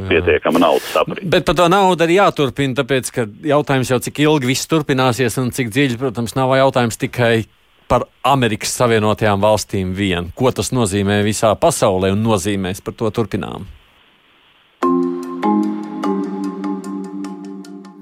pietiekama naudas aprite. Bet par to naudu arī jāturpina, tāpēc, ka jautājums jau cik ilgi viss turpināsies un cik dziļi, protams, nav jautājums tikai par Amerikas Savienotajām valstīm vien. Ko tas nozīmē visā pasaulē un nozīmēs par to turpinām?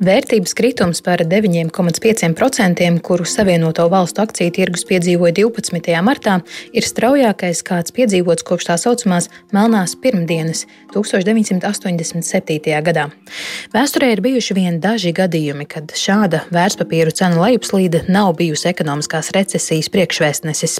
Vērtības kritums par 9,5%, kuru Savienoto Valstu akciju tirgus piedzīvoja 12. martā, ir straujākais, kāds piedzīvots kopš tā saucamās Melnās pirmdienas 1987. gadā. Vēsturē ir bijuši vien daži gadījumi, kad šāda vērtspapīru cenu lejupslīde nav bijusi ekonomiskās recesijas priekšvēstnesis.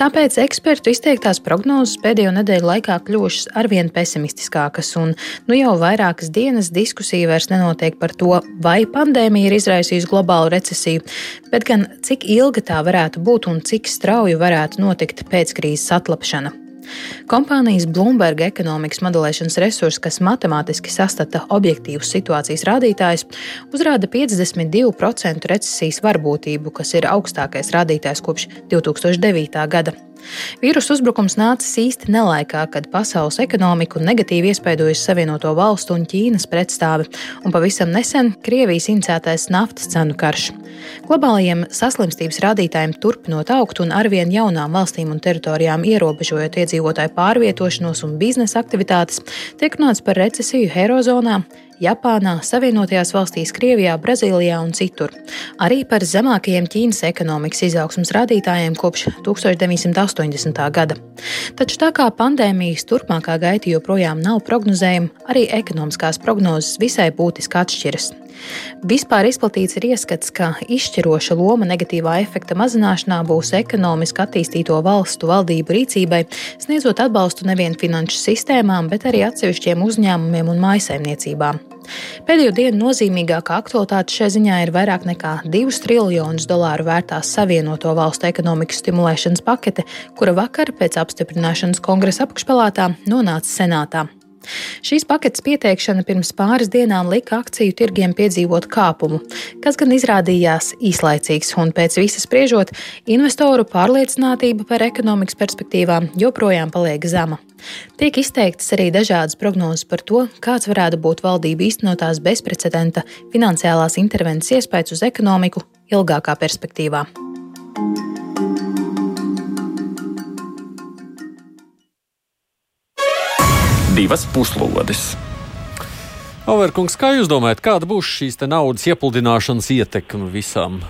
Tāpēc ekspertu izteiktās prognozes pēdējo nedēļu laikā kļuvušas arvien pesimistiskākas, un nu jau vairākas dienas diskusija vairs nenotiek par to, vai pandēmija ir izraisījusi globālu recesiju, bet gan cik ilga tā varētu būt un cik strauji varētu notikt pēckrīzes atlapšana. Kompānijas Bloomberg ekonomikas modelēšanas resursi, kas matemātiski sastata objektīvus situācijas rādītājus, uzrāda 52% recesijas varbūtību, kas ir augstākais rādītājs kopš 2009. gada. Vīrusu uzbrukums nācis īsti nelaikā, kad pasaules ekonomiku negatīvi iespaidojas Savienoto valstu un Ķīnas pretstāvi, un pavisam nesen Krievijas inicētais naftas cenu karš. Globālajiem saslimstības rādītājiem turpinot augt un arvien jaunām valstīm un teritorijām ierobežojot iedzīvotāju pārvietošanos un biznesa aktivitātes, tiek runāts par recesiju Eirozonā, Japānā, Savienotajās valstīs, Krievijā, Brazīlijā un citur. Arī par zemākajiem Ķīnas ekonomikas izaugsmas rādītājiem kopš 1980. gada. Taču tā kā pandēmijas turpmākā gaita joprojām nav prognozējama, arī ekonomiskās prognozes visai būtiski atšķiras. Vispār izplatīts ir ieskats, ka izšķiroša loma negatīvā efekta mazināšanā būs ekonomiski attīstīto valstu valdību rīcībai, sniedzot atbalstu nevien finanšu sistēmām, bet arī atsevišķiem uzņēmumiem un maisaimniecībām. Pēdējo dienu nozīmīgākā aktualitāte šai ziņā ir vairāk nekā 2 triljonus dolāru vērtā Savienoto valstu ekonomikas stimulēšanas pakete, kura vakar pēc apstiprināšanas kongresa apakšpalātā nonāca senātā. Šīs paketes pieteikšana pirms pāris dienām lika akciju tirgiem piedzīvot kāpumu, kas gan izrādījās īslaicīgs, un pēc visas spriežot, investoru pārliecinātība par ekonomikas perspektīvām joprojām paliek zema. Tiek izteiktas arī dažādas prognozes par to, kāds varētu būt valdību īstenotās bezprecedenta finansiālās intervences iespējas uz ekonomiku ilgākā perspektīvā. Divas puslodes. Overkungs, kā jūs domājat, kāda būs šīs naudas iepludināšanas ietekme visam?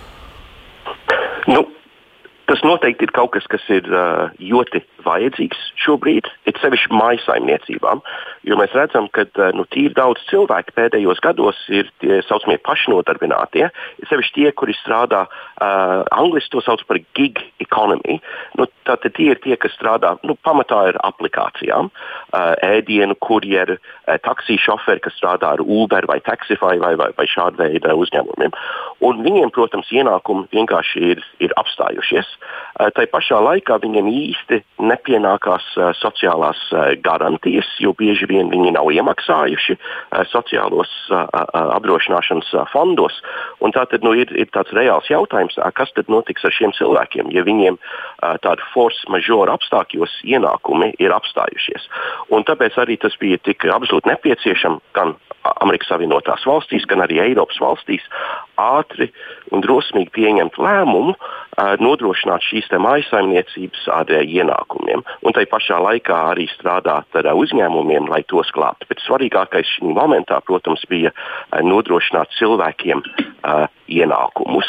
Tas noteikti ir kaut kas, kas ir uh, ļoti vajadzīgs šobrīd, it sevišķi maisaimniecībām, jo mēs redzam, ka uh, nu, tīri daudz cilvēku pēdējos gados ir tie saucamie pašnodarbinātie, it sevišķi tie, kuri strādā, uh, angliski to sauc par gig economy. Nu, tātad tie ir tie, kas strādā nu, pamatā ar aplikācijām, uh, ēdienu kurjeri, uh, taksiju šoferi, kas strādā ar Uber vai Taxify vai, vai, vai šāda veida uzņēmumiem. Un viņiem, protams, ienākumi vienkārši ir, ir apstājušies. Uh, tā pašā laikā viņiem īsti ne nepienākās uh, sociālās uh, garantijas, jo bieži vien viņi nav iemaksājuši sociālos apdrošināšanas fondos. Tātad nu, ir, ir tāds reāls jautājums, kas tad notiks ar šiem cilvēkiem, ja viņiem tādu force majeure apstākļos ienākumi ir apstājušies. Un tāpēc arī tas bija tik absolūti nepieciešams gan Amerikas Savienotās valstīs, gan arī Eiropas valstīs ātri un drosmīgi pieņemt lēmumu, nodrošināt šīs maisaimniecības ar ienākumiem. Un tai pašā laikā arī strādāt ar uzņēmumiem, lai tos glābtu. Bet svarīgākais šī momentā, protams, bija nodrošināt cilvēkiem ienākumus.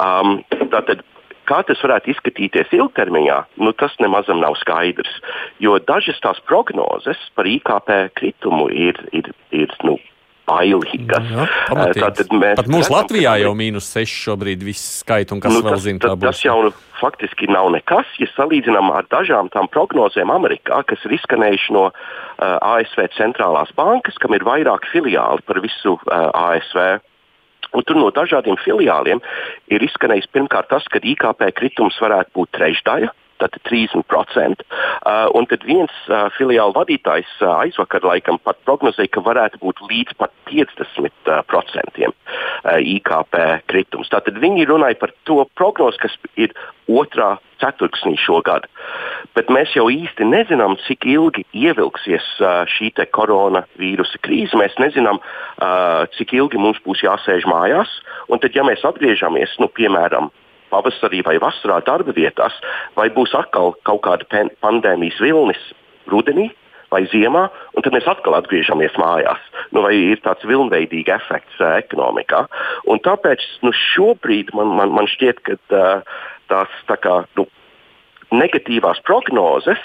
Um, tātad Kā tas varētu izskatīties ilgtermiņā, nu, tas nemazam nav skaidrs. Jo dažas tās prognozes par IKP kritumu ir, ir, ir nu, bailīgas. Jā, Tātad mēs Pat mūsu Latvijā jau mīnus 6 šobrīd viss skaits, un kas nu, vēl tas, zina, kā būs. Tas jau nu, faktiski nav nekas, ja salīdzinām ar dažām tām prognozēm Amerikā, kas ir izskanējuši no uh, ASV centrālās bankas, kam ir vairāk filiāli par visu uh, ASV. Un tur no dažādiem filiāliem ir izskanējis pirmkārt tas, ka IKP kritums varētu būt trešdaļa. Tātad 30%. Uh, un tad viens uh, filiāla vadītājs uh, aizvakar laikam pat prognozēja, ka varētu būt līdz pat 50% uh, IKP kritums. Tātad viņi runāja par to prognozi, kas ir otrā ceturksnī šogad. Bet mēs jau īsti nezinām, cik ilgi ievilksies uh, šī koronavīrusa krīze. Mēs nezinām, uh, cik ilgi mums būs jāsēž mājās. Un tad, ja mēs atgriežamies, nu, piemēram, pavasarī vai vasarā darba vietās, vai būs atkal kaut kāda pandēmijas vilnis rudenī, vai ziemā, un tad mēs atkal atgriežamies mājās. Nu, vai ir tāds vilnveidīgs efekts uh, ekonomikā? Un tāpēc nu, šobrīd man, man, man šķiet, ka uh, tās tā kā, nu, negatīvās prognozes,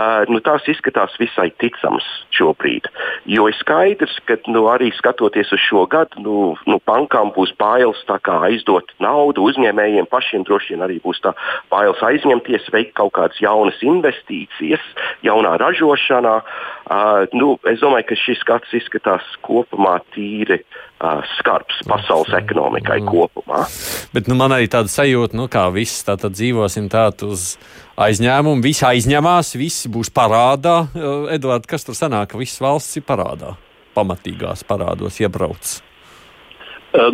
uh, nu, tās izskatās visai ticamas šobrīd. Jo ir skaidrs, ka nu, arī skatoties uz šo gadu, nu, nu, bankām būs bailes aizdot naudu, uzņēmējiem pašiem droši vien arī būs bailes aizņemties, veikt kaut kādas jaunas investīcijas, jaunā ražošanā. Uh, nu, es domāju, ka šis gads izskatās kopumā tīri uh, skarbs pasaules ekonomikai kopumā. Bet nu, man arī tāda sajūta, nu, kā viss tā tad dzīvosim tādu uz aizņēmumu, visi aizņemās, visi būs parādā. Edvards, kas tur sanāk, ka visas valsts ir parādā, pamatīgās parādos iebrauc?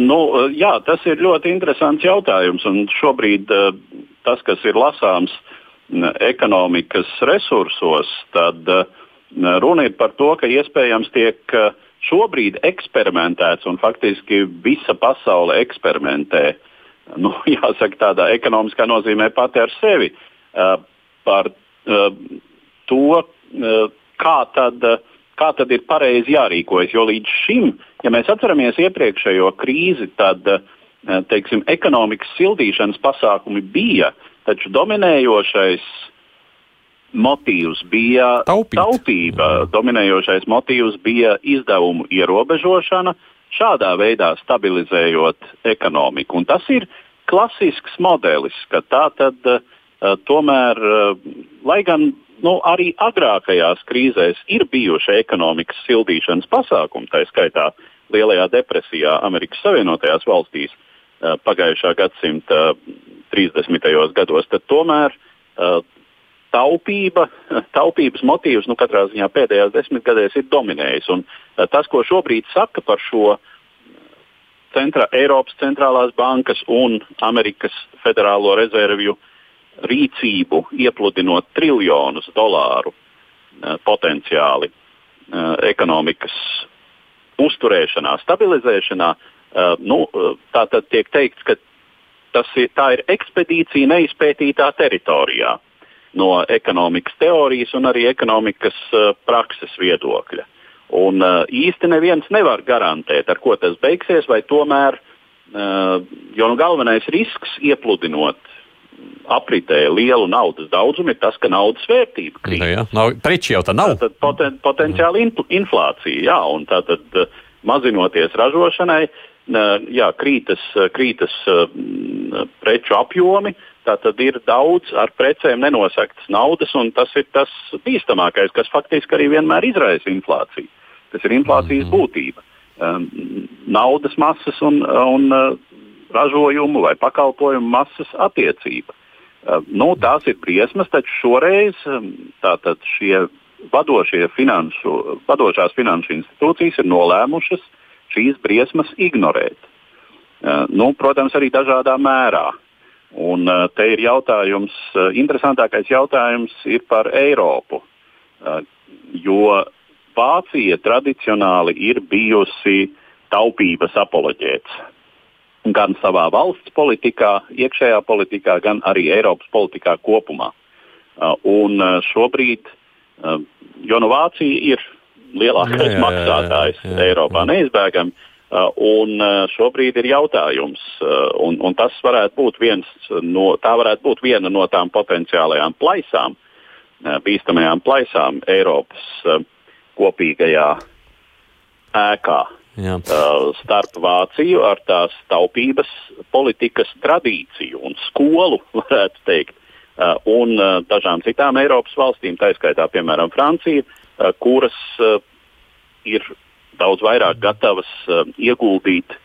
Nu, jā, tas ir ļoti interesants jautājums. Šobrīd tas, kas ir lasāms ekonomikas resursos, tad runa ir par to, ka iespējams tiek šobrīd eksperimentēts un faktiski visa pasaule eksperimentē. Nu, jāsaka, tādā ekonomiskā nozīmē pati ar sevi. Uh, par uh, to, uh, kā tad, kā tad ir pareizi jārīkojas. Jo līdz šim, ja mēs atceramies iepriekšējo krīzi, tad teiksim, ekonomikas sildīšanas pasākumi bija, taču dominējošais motīvs bija Taupīt. taupība, dominējošais motīvs bija izdevumu ierobežošana, šādā veidā stabilizējot ekonomiku. Un tas ir klasisks modelis, ka tā tad uh, Eh, tomēr, eh, lai gan nu, arī agrākajās krīzēs ir bijuši ekonomikas sildīšanas pasākumi, tā skaitā Lielajā depresijā Amerikas Savienotajās valstīs eh, pagājušā gadsimta 30. gados, tad tomēr taupība, taupības motīvs nu, katrā ziņā pēdējās desmitgadēs ir dominējis. Un tas, ko šobrīd saka par šo centra, Eiropas centrālās bankas un Amerikas Federālo rezervju uh, rīcību, iepludinot triljonus dolāru uh, potenciāli uh, ekonomikas uzturēšanā, stabilizēšanā, uh, nu, tā tad tiek teikts, ka ir, ir ekspedīcija neizpētītā teritorijā. no ekonomikas teorijas un arī ekonomikas prakses viedokļa. Un, īsti neviens nevar garantēt, ar ko tas beigsies, vai tomēr, jo nu, galvenais risks iepludinot apritē lielu naudas daudzumu ir tas, ka naudas vērtība krīt. Nu, jā, nav, preču jau tā nav. Tad poten, potenciāli infl, inflācija, jā, un tātad uh, mazinoties ražošanai, jā, krītas, krītas uh, preču apjomi, Tātad ir daudz ar precēm nenosaktas naudas, un tas ir tas bīstamākais, kas faktiski arī vienmēr izraisa inflāciju. Tas ir inflācijas mm -hmm. būtība. Naudas masas un, un uh, ražojumu vai pakalpojumu masas attiecība. Uh, nu, tās ir briesmas, taču šoreiz um, tātad šie finanšu, vadošās finanšu institūcijas ir nolēmušas šīs briesmas ignorēt. Uh, nu, protams, arī dažādā mērā. Un te ir jautājums, interesantākais jautājums ir par Eiropu. Jo Vācija tradicionāli ir bijusi taupības apoloģēts. Gan savā valsts politikā, iekšējā politikā, gan arī Eiropas politikā kopumā. Un šobrīd, jo no nu Vācija ir lielākais jā, jā, jā, maksātājs jā, jā, Eiropā neizbēgami, Uh, un uh, šobrīd ir jautājums, uh, un, un tas varētu būt viens no, tā varētu būt viena no tām potenciālajām plaisām, bīstamajām plaisām Eiropas kopīgajā ēkā. Jā. Starp Vāciju ar tās taupības politikas tradīciju un skolu, varētu teikt, un dažām citām Eiropas valstīm, tā skaitā, piemēram, Francija, kuras ir daudz vairāk gatavas uh, ieguldīt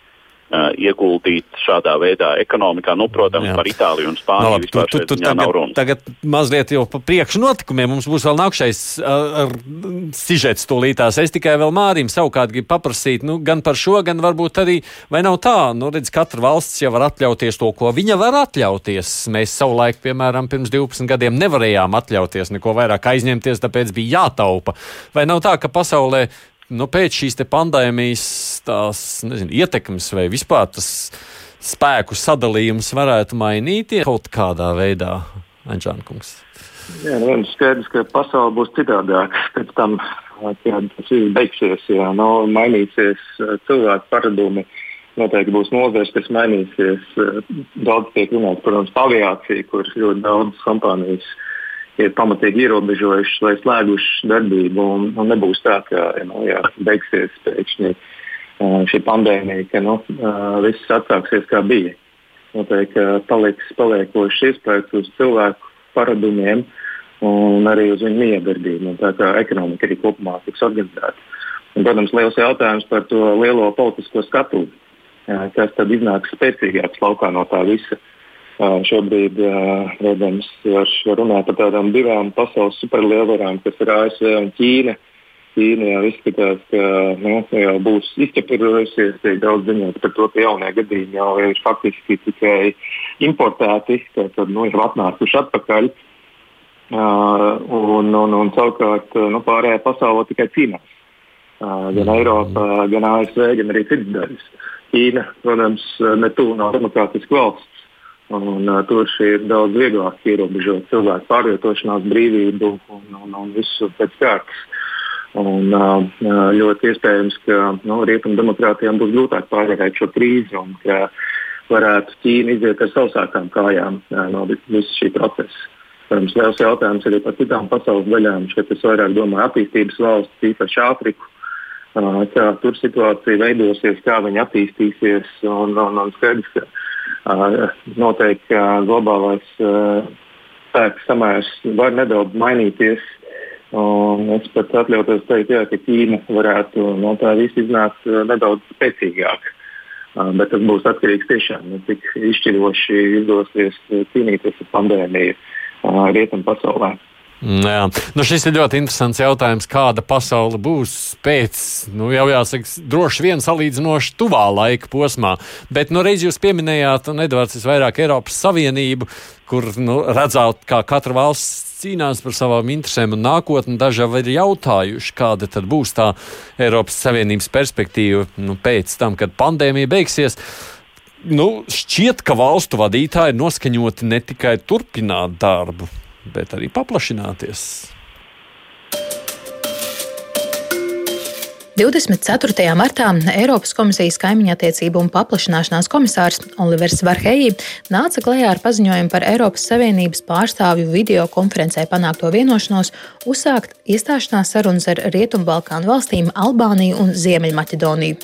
uh, ieguldīt šādā veidā ekonomikā. Nu, protams, Jā. par Itāliju un Spāniju no, nu, vispār tu, tu, tu, tagad, tagad mazliet jau pa priekšu notikumiem. Mums būs vēl nākšais uh, sižets tūlītās. Es tikai vēl Mārim savukārt gribu paprasīt, nu, gan par šo, gan varbūt arī, vai nav tā, nu, redz, katra valsts jau var atļauties to, ko viņa var atļauties. Mēs savulaik, piemēram, pirms 12 gadiem nevarējām atļauties neko vairāk aizņemties, tāpēc bija jātaupa. Vai nav tā, ka pasaulē nu, pēc šīs pandēmijas tās nezinu, ietekmes vai vispār tas spēku sadalījums varētu mainīties kaut kādā veidā, Anģēnkungs? Jā, nu, skaidrs, ka pasaule būs citādāka pēc tam, kad tas viss beigsies. Jā, nu, mainīsies cilvēku paradumi. Noteikti būs nozares, kas mainīsies. Daudz tiek runāts, par aviāciju, kur ļoti daudz kompānijas uh, ir pamatīgi ierobežojuši vai slēguši darbību. Un, un nebūs tā, ka nu, jā, beigsies pēkšņi šī pandēmija, ka nu, viss atsāksies kā bija. Noteikti paliks paliekošs iespējas uz cilvēku paradumiem un arī uz viņu miedarbību. Tā kā ekonomika arī kopumā tiks organizēta. Un, protams, liels jautājums par to lielo politisko skatu, kas tad iznāks spēcīgāks laukā no tā visa. Uh, Šobrīd, protams, var runāt par tādām divām pasaules superlielvarām, kas ir ASV un Ķīna. Ķīna jau izskatās, ka nu, jau būs izķepurusies, tiek daudz ziņot par to, ka jaunie gadījumi jau ir faktiski tikai importēti, tad nu, jau atnākuši atpakaļ. Uh, un, un, un savukārt nu, pārējā pasaule tikai cīnās. Uh, gan Eiropa, gan ASV, gan arī citas daļas. Ķīna, protams, ne tuvu nav demokrātiska valsts. Un, uh, tur ir daudz vieglāk ierobežot cilvēku pārvietošanās brīvību un, un, un visu pēc kārtas. Un, uh, ļoti iespējams, ka nu, rietumu demokrātijām būs grūtāk pārvarēt šo krīzi un ka varētu Ķīna iziet ar sausākām kājām uh, no visa šī procesa. Protams, liels jautājums arī par citām pasaules daļām. Šeit es vairāk domāju attīstības valsts, īpaši Āfriku. Uh, kā tur situācija veidosies, kā viņa attīstīsies. Un, un, un skaidrs, ka Noteikti globālais spēku samērs var nedaudz mainīties. Un es pat atļautos teikt, jā, ka Ķīna varētu no tā visa iznākt nedaudz spēcīgāk. Bet tas būs atkarīgs tiešām no cik izšķiroši izdosies cīnīties ar pandēmiju rietumu pasaulē. Jā. Nu, šis ir ļoti interesants jautājums, kāda pasaule būs pēc, nu, jau jāsaka, droši vien salīdzinoši tuvā laika posmā. Bet, nu, reiz jūs pieminējāt, un Edvards, visvairāk Eiropas Savienību, kur nu, redzēt, kā katra valsts cīnās par savām interesēm un nākotni. Daži jau ir jautājuši, kāda tad būs tā Eiropas Savienības perspektīva nu, pēc tam, kad pandēmija beigsies. Nu, šķiet, ka valstu vadītāji ir noskaņoti ne tikai turpināt darbu, bet arī paplašināties. 24. martā Eiropas komisijas kaimiņa attiecību un paplašināšanās komisārs Olivers Varheji nāca klajā ar paziņojumu par Eiropas Savienības pārstāvju video konferencē panākto vienošanos uzsākt iestāšanās sarunas ar Rietumbalkānu valstīm Albāniju un Ziemeļmaķedoniju.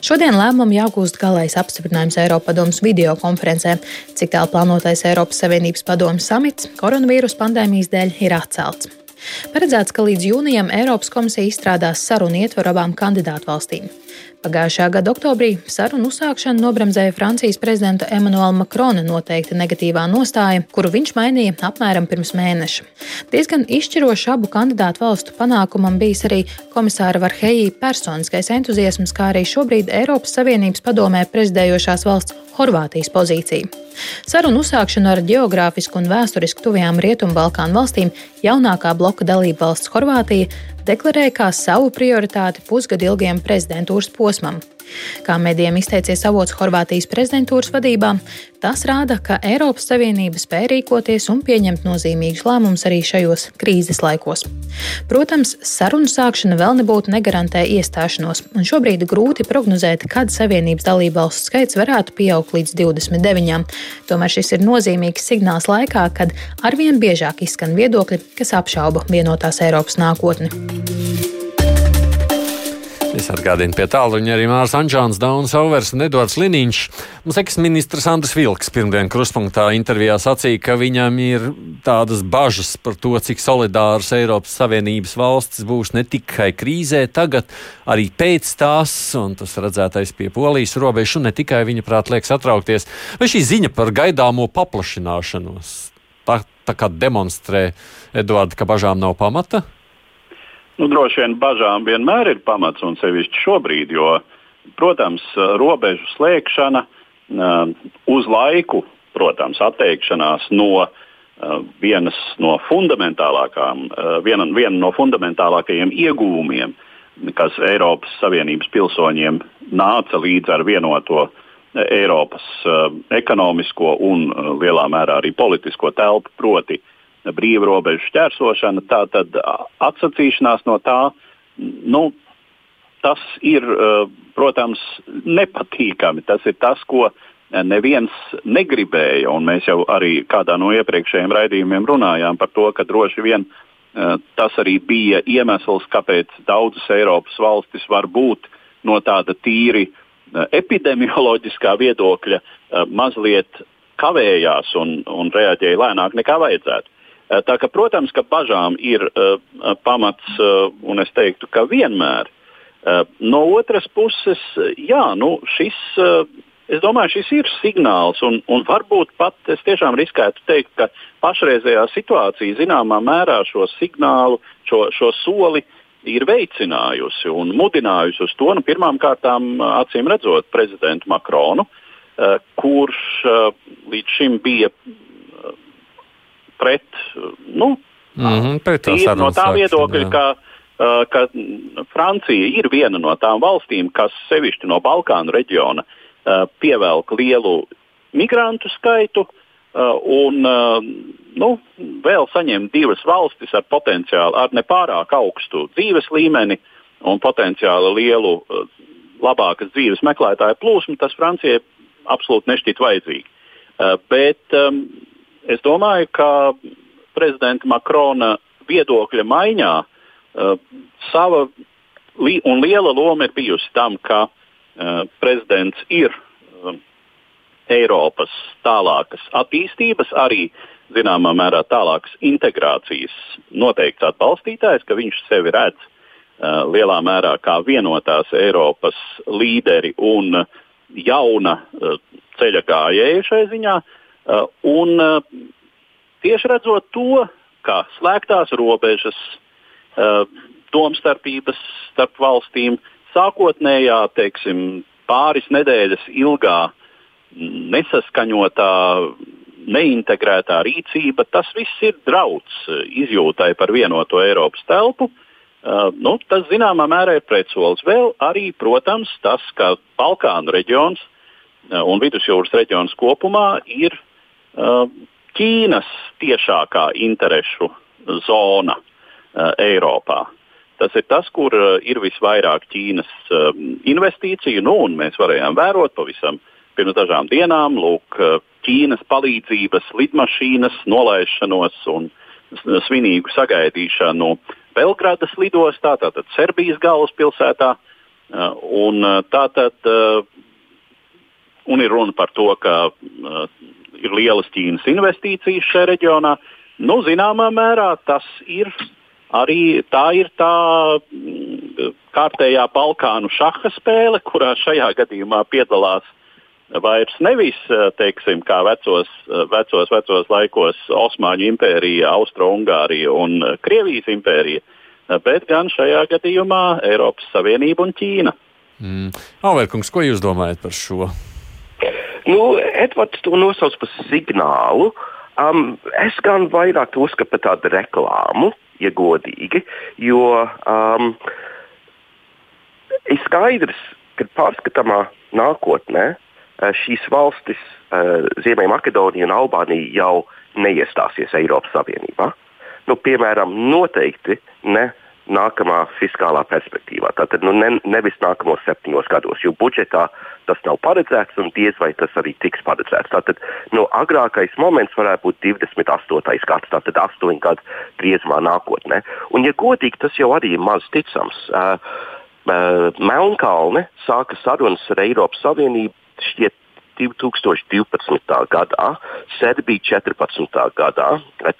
Šodien lēmumu jāgūst galais apstiprinājums Eiropadomas video konferencē, cik tālu plānotais Eiropas Savienības padomu samits koronavīrus pandēmijas dēļ ir atcelts. Paredzēts, ka līdz jūnijam Eiropas komisija izstrādās sarunu ietvaru abām kandidātu valstīm. Pagājušā gada oktobrī sarunu uzsākšanu nobremzēja Francijas prezidenta Emmanuela Makrona noteikta negatīvā nostāja, kuru viņš mainīja apmēram pirms mēneša. Diezgan izšķiroši abu kandidātu valstu panākumam bijis arī komisāra Varheji personiskais entuziasms, kā arī šobrīd Eiropas Savienības padomē prezidējošās valsts Horvātijas pozīcija. Sarunu uzsākšanu ar geogrāfisku un vēsturiski tuvajām Rietumbalkānu valstīm jaunākā bloka dalība valsts Horvātija deklarēja kā savu prioritāti pusgadu ilgajam prezidentūras posmam. Kā medijiem izteicies avots Horvātijas prezidentūras vadībā, tas rāda, ka Eiropas Savienība spēja rīkoties un pieņemt nozīmīgus lēmumus arī šajos krīzes laikos. Protams, sarunu sākšana vēl nebūtu negarantē iestāšanos, un šobrīd grūti prognozēt, kad Savienības dalībvalstu skaits varētu pieaugt līdz 29. Tomēr šis ir nozīmīgs signāls laikā, kad arvien biežāk izskan viedokļi, kas apšauba vienotās Eiropas nākotni. Es atgādinu, pie tāluņa arī Mārcis Anģēns, Daunis Auvers un Edvards Liniņš. Mums eksministrs Andris Vilks pirmdien kruspunktā intervijā sacīja, ka viņam ir tādas bažas par to, cik solidāras Eiropas Savienības valstis būs ne tikai krīzē, tagad arī pēc tās, un tas redzētais pie Polijas robežas, un ne tikai viņa prāt liekas atraukties. Vai šī ziņa par gaidāmo paplašināšanos tā, tā kā demonstrē Edvards, ka bažām nav pamata? Nu, droši vien bažām vienmēr ir pamats, un sevišķi šobrīd, jo, protams, robežu slēgšana uz laiku, protams, atteikšanās no vienas no fundamentālākajām, viena, viena no fundamentālākajiem iegūmiem, kas Eiropas Savienības pilsoņiem nāca līdz ar vienoto Eiropas ekonomisko un lielā mērā arī politisko telpu, proti, uh, brīva robežu šķērsošana, tā tad atsacīšanās no tā, nu, tas ir, protams, nepatīkami. Tas ir tas, ko neviens negribēja, un mēs jau arī kādā no iepriekšējiem raidījumiem runājām par to, ka droši vien tas arī bija iemesls, kāpēc daudzas Eiropas valstis var būt no tāda tīri epidemioloģiskā viedokļa mazliet kavējās un, un reaģēja lēnāk nekā vajadzētu. Eh, tā ka, protams, ka bažām ir uh, pamats, uh, un es teiktu, ka vienmēr. Uh, no otras puses, jā, nu, šis, uh, es domāju, šis ir signāls, un, un varbūt pat es tiešām riskētu teikt, ka pašreizējā situācija zināmā mērā šo signālu, šo, šo soli ir veicinājusi un mudinājusi uz to, nu, pirmām kārtām, acīm redzot, prezidentu Makronu, uh, kurš uh, līdz šim bija pret, nu, mm -hmm, pret no tā viedokļa, ka, uh, ka Francija ir viena no tām valstīm, kas sevišķi no Balkānu reģiona uh, pievelk lielu migrantu skaitu. Uh, un uh, nu, vēl saņem divas valstis ar potenciāli ar nepārāk augstu dzīves līmeni un potenciāli lielu, uh, labākas dzīves meklētāju plūsmu, tas Francijai absolūti nešķiet vajadzīgi. Bet um, es domāju, ka prezidenta Makrona viedokļa maiņā uh, sava li un liela loma ir bijusi tam, ka uh, prezidents ir uh, Eiropas tālākas attīstības, arī zināmā mērā tālākas integrācijas noteikts atbalstītājs, ka viņš sevi redz uh, lielā mērā kā vienotās Eiropas līderi un jauna uh, ceļa gājēju šai ziņā. Uh, un uh, tieši redzot to, kā slēgtās robežas, uh, domstarpības starp valstīm, sākotnējā, teiksim, pāris nedēļas ilgā nesaskaņotā, neintegrētā rīcība, tas viss ir drauds izjūtai par vienoto Eiropas telpu. Uh, nu, tas zināmā mērā ir pretsolis. Vēl arī, protams, tas, ka Balkānu reģions uh, un Vidusjūras reģions kopumā ir uh, Ķīnas vistiešākā interešu zona uh, Eiropā. Tas ir tas, kur uh, ir visvairāk Ķīnas uh, investīciju, nu, un mēs varējām vērot pavisam pirms dažām dienām lūk, uh, Ķīnas palīdzības lidmašīnas nolaišanos un svinīgu sagaidīšanu Belgrādas lidostā, tātad Serbijas galvaspilsētā. Uh, un, uh, tātad, uh, un ir runa par to, ka uh, ir lielas Ķīnas investīcijas šajā reģionā. Nu, zināmā mērā tas ir arī tā ir tā mm, kārtējā Balkānu šaha spēle, kurā šajā gadījumā piedalās vairs nevis teiksim, kā vecos, vecos, vecos laikos Osmaņu impērija, Austro-Ungārija un Krievijas impērija, bet gan šajā gadījumā Eiropas Savienība un Ķīna. Mm. Auverkungs, ko jūs domājat par šo? Nu, Edvards to nosauc par signālu. Um, es gan vairāk to uzskatu par tādu reklāmu, ja godīgi, jo um, ir skaidrs, ka pārskatāmā nākotnē uh, šīs valstis, uh, Ziemeļmakedonija un Albānija, jau neiestāsies Eiropas Savienībā. Nu, piemēram, noteikti ne nākamā fiskālā perspektīvā. Tātad nu, ne, nevis nākamos septiņos gados, jo budžetā tas nav paredzēts un diez vai tas arī tiks paredzēts. Tātad nu, agrākais moments varētu būt 28. gads, tātad astoņu gadu griezumā nākotnē. Un, ja godīgi, tas jau arī ir maz ticams. Uh, uh, Melnkalne sāka sarunas ar Eiropas Savienību šķiet 2012. gadā, Serbija 14. gadā,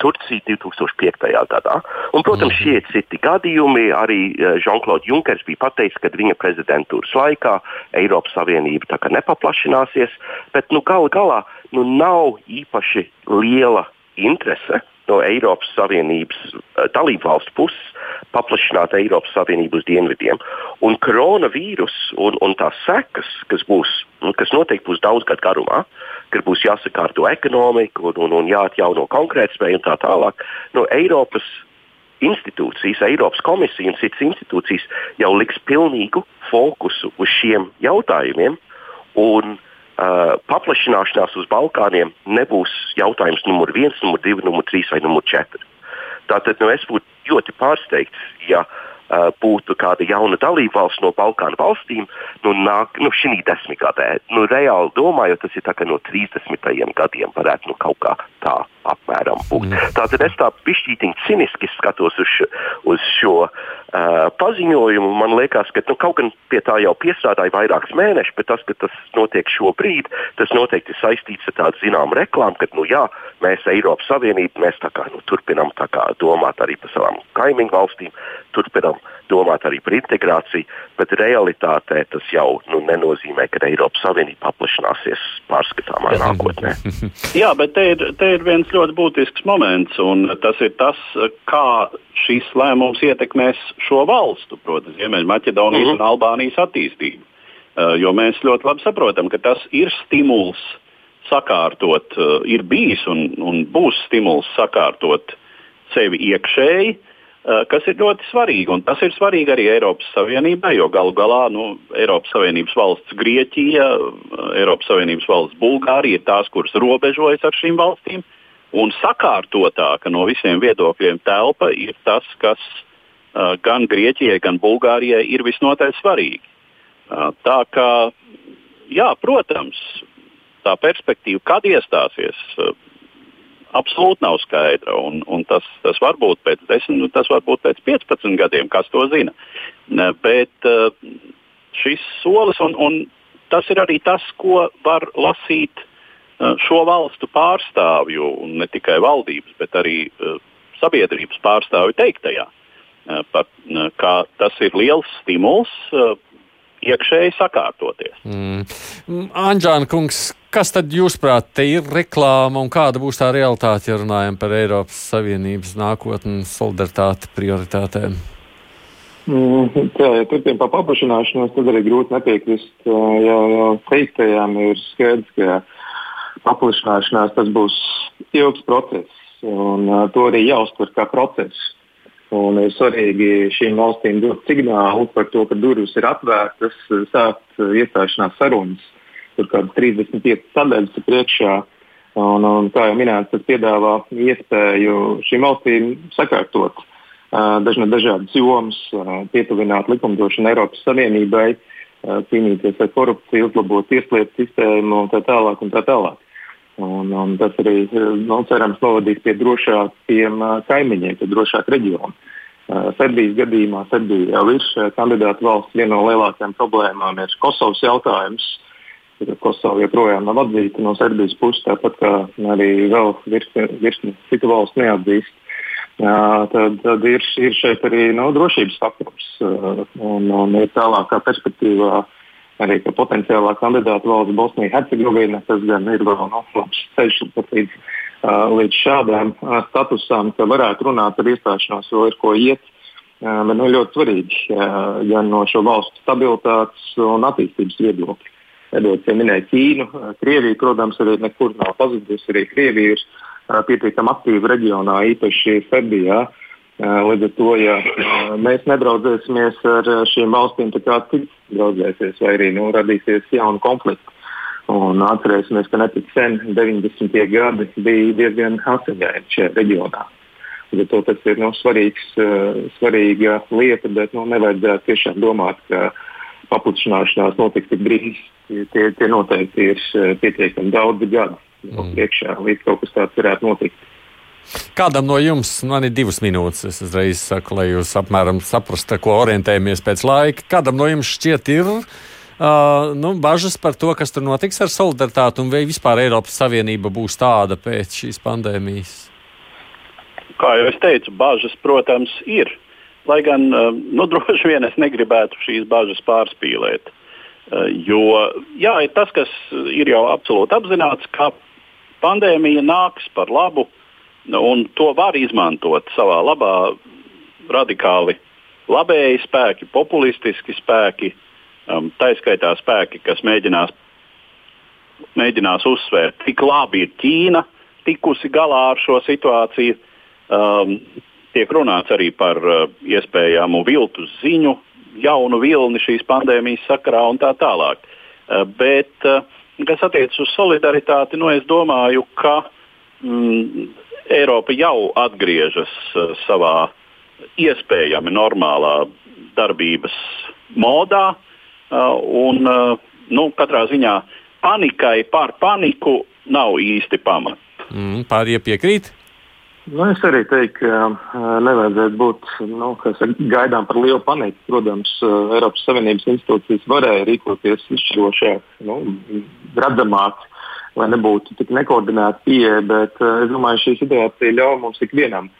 Turcija 2005. gadā. Un, protams, šie ir citi gadījumi. Arī Jean-Claude Junkers bija pateicis, ka viņa prezidentūras laikā Eiropas Savienība nepaplašināsies, bet nu, gal galā nu, nav īpaši liela interese no Eiropas Savienības uh, dalību valstu puses paplašināt Eiropas Savienību uz dienvidiem. Un koronavīrus un, un tās sekas, kas, būs, kas noteikti būs daudz gadu garumā, kad būs jāsakārto ekonomika un, un, un jāatjauno konkurētspēja un tā tālāk, no Eiropas institūcijas, Eiropas komisija un citas institūcijas jau liks pilnīgu fokusu uz šiem jautājumiem. Un, uh, Uh, paplašināšanās uz Balkāniem nebūs jautājums numur viens, numur divi, numur trīs vai numur četri. Tātad nu, es būtu ļoti pārsteigts, ja uh, būtu kāda jauna dalībvalsts no Balkānu valstīm, nu, nāk, nu, šī desmitgadē. Nu, reāli domājot, tas ir tā, no 30. gadiem varētu nu, kaut kā tā apmēram būt. Mm. Tātad es tā pišķītiņi ciniski skatos uz šo, uz šo uh, paziņojumu. Man liekas, ka nu, kaut gan pie tā jau piestrādāja vairākus mēnešus, bet tas, ka tas notiek šobrīd, tas noteikti saistīts ar tādu zināmu reklāmu, ka nu, jā, mēs Eiropas Savienība, mēs kā, nu, turpinām kā, domāt arī par savām kaimiņu valstīm, turpinām domāt arī par integrāciju, bet realitātē tas jau nu, nenozīmē, ka Eiropas Savienība paplašināsies pārskatāmā nākotnē. Jā, bet te ir, te ir viens ļoti būtisks moments, un tas ir tas, kā šis lēmums ietekmēs šo valstu, proti, Ziemeļmaķedonijas mm -hmm. un Albānijas attīstību. Uh, jo mēs ļoti labi saprotam, ka tas ir stimuls sakārtot, uh, ir bijis un, un būs stimuls sakārtot sevi iekšēji, Eh, kas ir ļoti svarīgi. Un tas ir svarīgi arī Eiropas Savienībai, jo galu galā nu, Eiropas Savienības valsts Grieķija, eh, Eiropas Savienības valsts Bulgārija ir tās, kuras robežojas ar šīm valstīm. Un sakārtotāka no visiem viedokļiem telpa ir tas, kas uh, gan Grieķijai, gan Bulgārijai ir visnotaļ svarīgi. Uh, tā kā, jā, protams, tā perspektīva, kad iestāsies, uh, absolūti nav skaidra. Un, un tas, tas var būt pēc 10, nu, tas var būt pēc 15 gadiem, kas to zina. Bet eh, šis solis, un, un tas ir arī tas, ko var lasīt eh, šo valstu pārstāvju, ne tikai valdības, bet arī eh, sabiedrības pārstāvju teiktajā. Par, kā tas ir liels stimuls iekšēji sakārtoties. Mm. Anģēna kungs, Kas tad jūsuprāt te ir reklāma un kāda būs tā realitāte, ja runājam par Eiropas Savienības nākotnes solidaritāti prioritātēm? Mm, jā, ja turpinām par paplašināšanos, tad arī grūti nepiekrist. Jau, jau teiktajām ir skaidrs, ka paplašināšanās tas būs ilgs process, un to arī jāuztver kā process. Un ir svarīgi šīm valstīm dot signālu par to, ka durvis ir atvērtas, sākt iestāšanās sarunas tur kādas 35 sadaļas priekšā. Un, un, kā jau minēts, tas piedāvā iespēju šīm valstīm sakārtot dažna, dažādas jomas, pietuvināt likumdošanu Eiropas Savienībai, cīnīties ar korupciju, uzlabot tieslietu sistēmu un tā tālāk. Un tā tālāk. Un, un tas arī nu, cerams novadīs pie drošākiem kaimiņiem, pie drošāka reģiona. Serbijas gadījumā Serbija jau ir kandidāta valsts. Viena no lielākajām problēmām ir Kosovas jautājums. Kosova joprojām nav atzīta no Serbijas puses, tāpat kā arī vēl virkni citu valstu neatzīst. Tad, tad ir, ir šeit arī no, nu, drošības faktors un, un ir tālākā perspektīvā arī ka potenciālā kandidāta valsts Bosnija-Hercegovina, tas gan ir vēl no nu, labs ceļš līdz, līdz šādām statusām, ka varētu runāt par iestāšanos, vēl ir ko iet. Bet nu, ļoti svarīgi gan no šo valstu stabilitātes un attīstības viedokļa. Edvards jau minēja Ķīnu, Krieviju, protams, arī nekur nav pazudusi. Arī Krievija ir pietiekami aktīva reģionā, īpaši Serbijā. Līdz ar to, ja mēs nedraudzēsimies ar šīm valstīm, tad kāds cits draudzēsies, vai arī nu, radīsies jauni konflikti. Un atcerēsimies, ka netik sen, 90. gadi, bija diezgan asiņaini šajā reģionā. Ar to tas ir nu, svarīgs, svarīga lieta, bet nu, nevajadzētu tiešām domāt, ka paplašināšanās notiks tik drīz. Tie, tie noteikti ir pietiekami daudzi gadi mm. priekšā, līdz kaut kas tāds varētu notikt. Kādam no jums, man ir divas minūtes, es uzreiz saku, lai jūs apmēram saprastu, ko orientējamies pēc laika. Kādam no jums šķiet ir uh, nu, bažas par to, kas tur notiks ar solidaritāti un vai vispār Eiropas Savienība būs tāda pēc šīs pandēmijas? Kā jau es teicu, bažas, protams, ir. Lai gan nu, droši vien es negribētu šīs bažas pārspīlēt. Jo jā, tas, kas ir jau absolūti apzināts, ka pandēmija nāks par labu uh, Un to var izmantot savā labā, radikāli labēji spēki, populistiski spēki, um, taiskaitā spēki, kas mēģinās, mēģinās uzsvērt, cik labi ir Ķīna tikusi galā ar šo situāciju. Um, tiek runāts arī par uh, iespējamu viltus ziņu, jaunu vilni šīs pandēmijas sakarā un tā tālāk. Uh, bet, uh, kas attiecas uz solidaritāti, nu, es domāju, ka mm, Eiropa jau atgriežas uh, savā iespējami normālā darbības modā. Uh, un, uh, nu, katrā ziņā panikai par paniku nav īsti pamata. Mm, Pārējie piekrīt? Nu, es arī teiktu, ka nevajadzētu būt nu, gaidām par lielu paniku. Protams, Eiropas Savienības institūcijas varēja rīkoties izšķirošāk, nu, redzamāk, lai nebūtu tik nekoordinēta pieeja, bet uh, es domāju, šī situācija ļauj mums ikvienam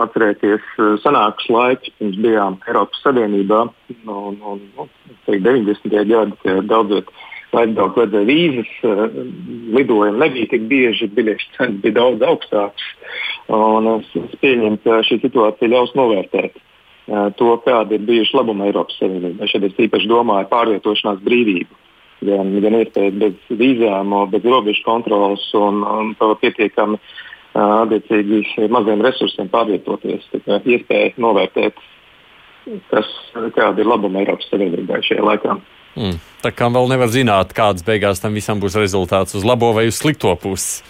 atcerēties uh, senākus laikus, pirms bijām Eiropas Savienībā un, un, un 90. gadi, kad daudzot aizbraukt vajadzēja vīzes, uh, lidojumi nebija tik bieži, biļešu cenas bija daudz augstākas. Es, es pieņemu, ka šī situācija ļaus novērtēt to, kāda ir bijuši labumi Eiropas Savienībā. Šeit es īpaši domāju pārvietošanās brīvību gan, gan iespējas bez vīzām, bez robežu kontrolas un, un pietiekami attiecīgi maziem resursiem pārvietoties. Iespēja novērtēt, kas, kāda ir labuma Eiropas Savienībai šajā laikā. Mm. Tā kā vēl nevar zināt, kāds beigās tam visam būs rezultāts uz labo vai uz slikto pusi.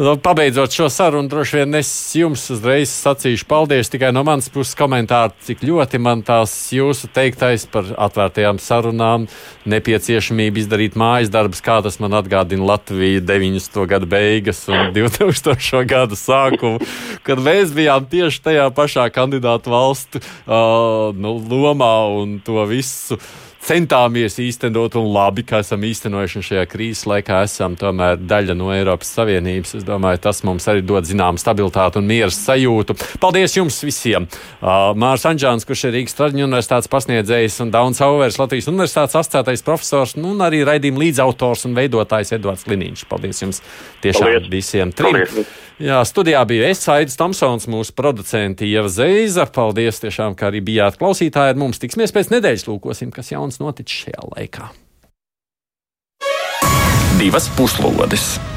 Nu, pabeidzot šo sarunu, droši vien es jums uzreiz sacīšu paldies tikai no manas puses komentāru, cik ļoti man tās jūsu teiktais par atvērtajām sarunām, nepieciešamība izdarīt mājas darbus, kā tas man atgādina Latviju 90. gada beigas un 2000. gada sākumu, kad mēs bijām tieši tajā pašā kandidātu valstu uh, nu, lomā un to visu centāmies īstenot, un labi, ka esam īstenojuši šajā krīzes laikā, esam tomēr daļa no Eiropas Savienības. Es domāju, tas mums arī dod zināmu stabilitāti un mieru sajūtu. Paldies jums visiem! Uh, Mārs Anģāns, kurš ir Rīgas Traģiņu universitātes pasniedzējs, un Dauns Auvers, Latvijas universitātes asociētais profesors, nu, un arī raidījuma līdzautors un veidotājs Edvards Liniņš. Paldies jums tiešām Paldies. visiem trim! Paldies. Jā, studijā bija es, Aits Tomsons, mūsu producenti Ieva Zeiza. Paldies tiešām, ka arī bijāt klausītāji ar mums. Tiksimies pēc nedēļas, lūkosim, kas jauns noticis šajā laikā. Divas puslodes!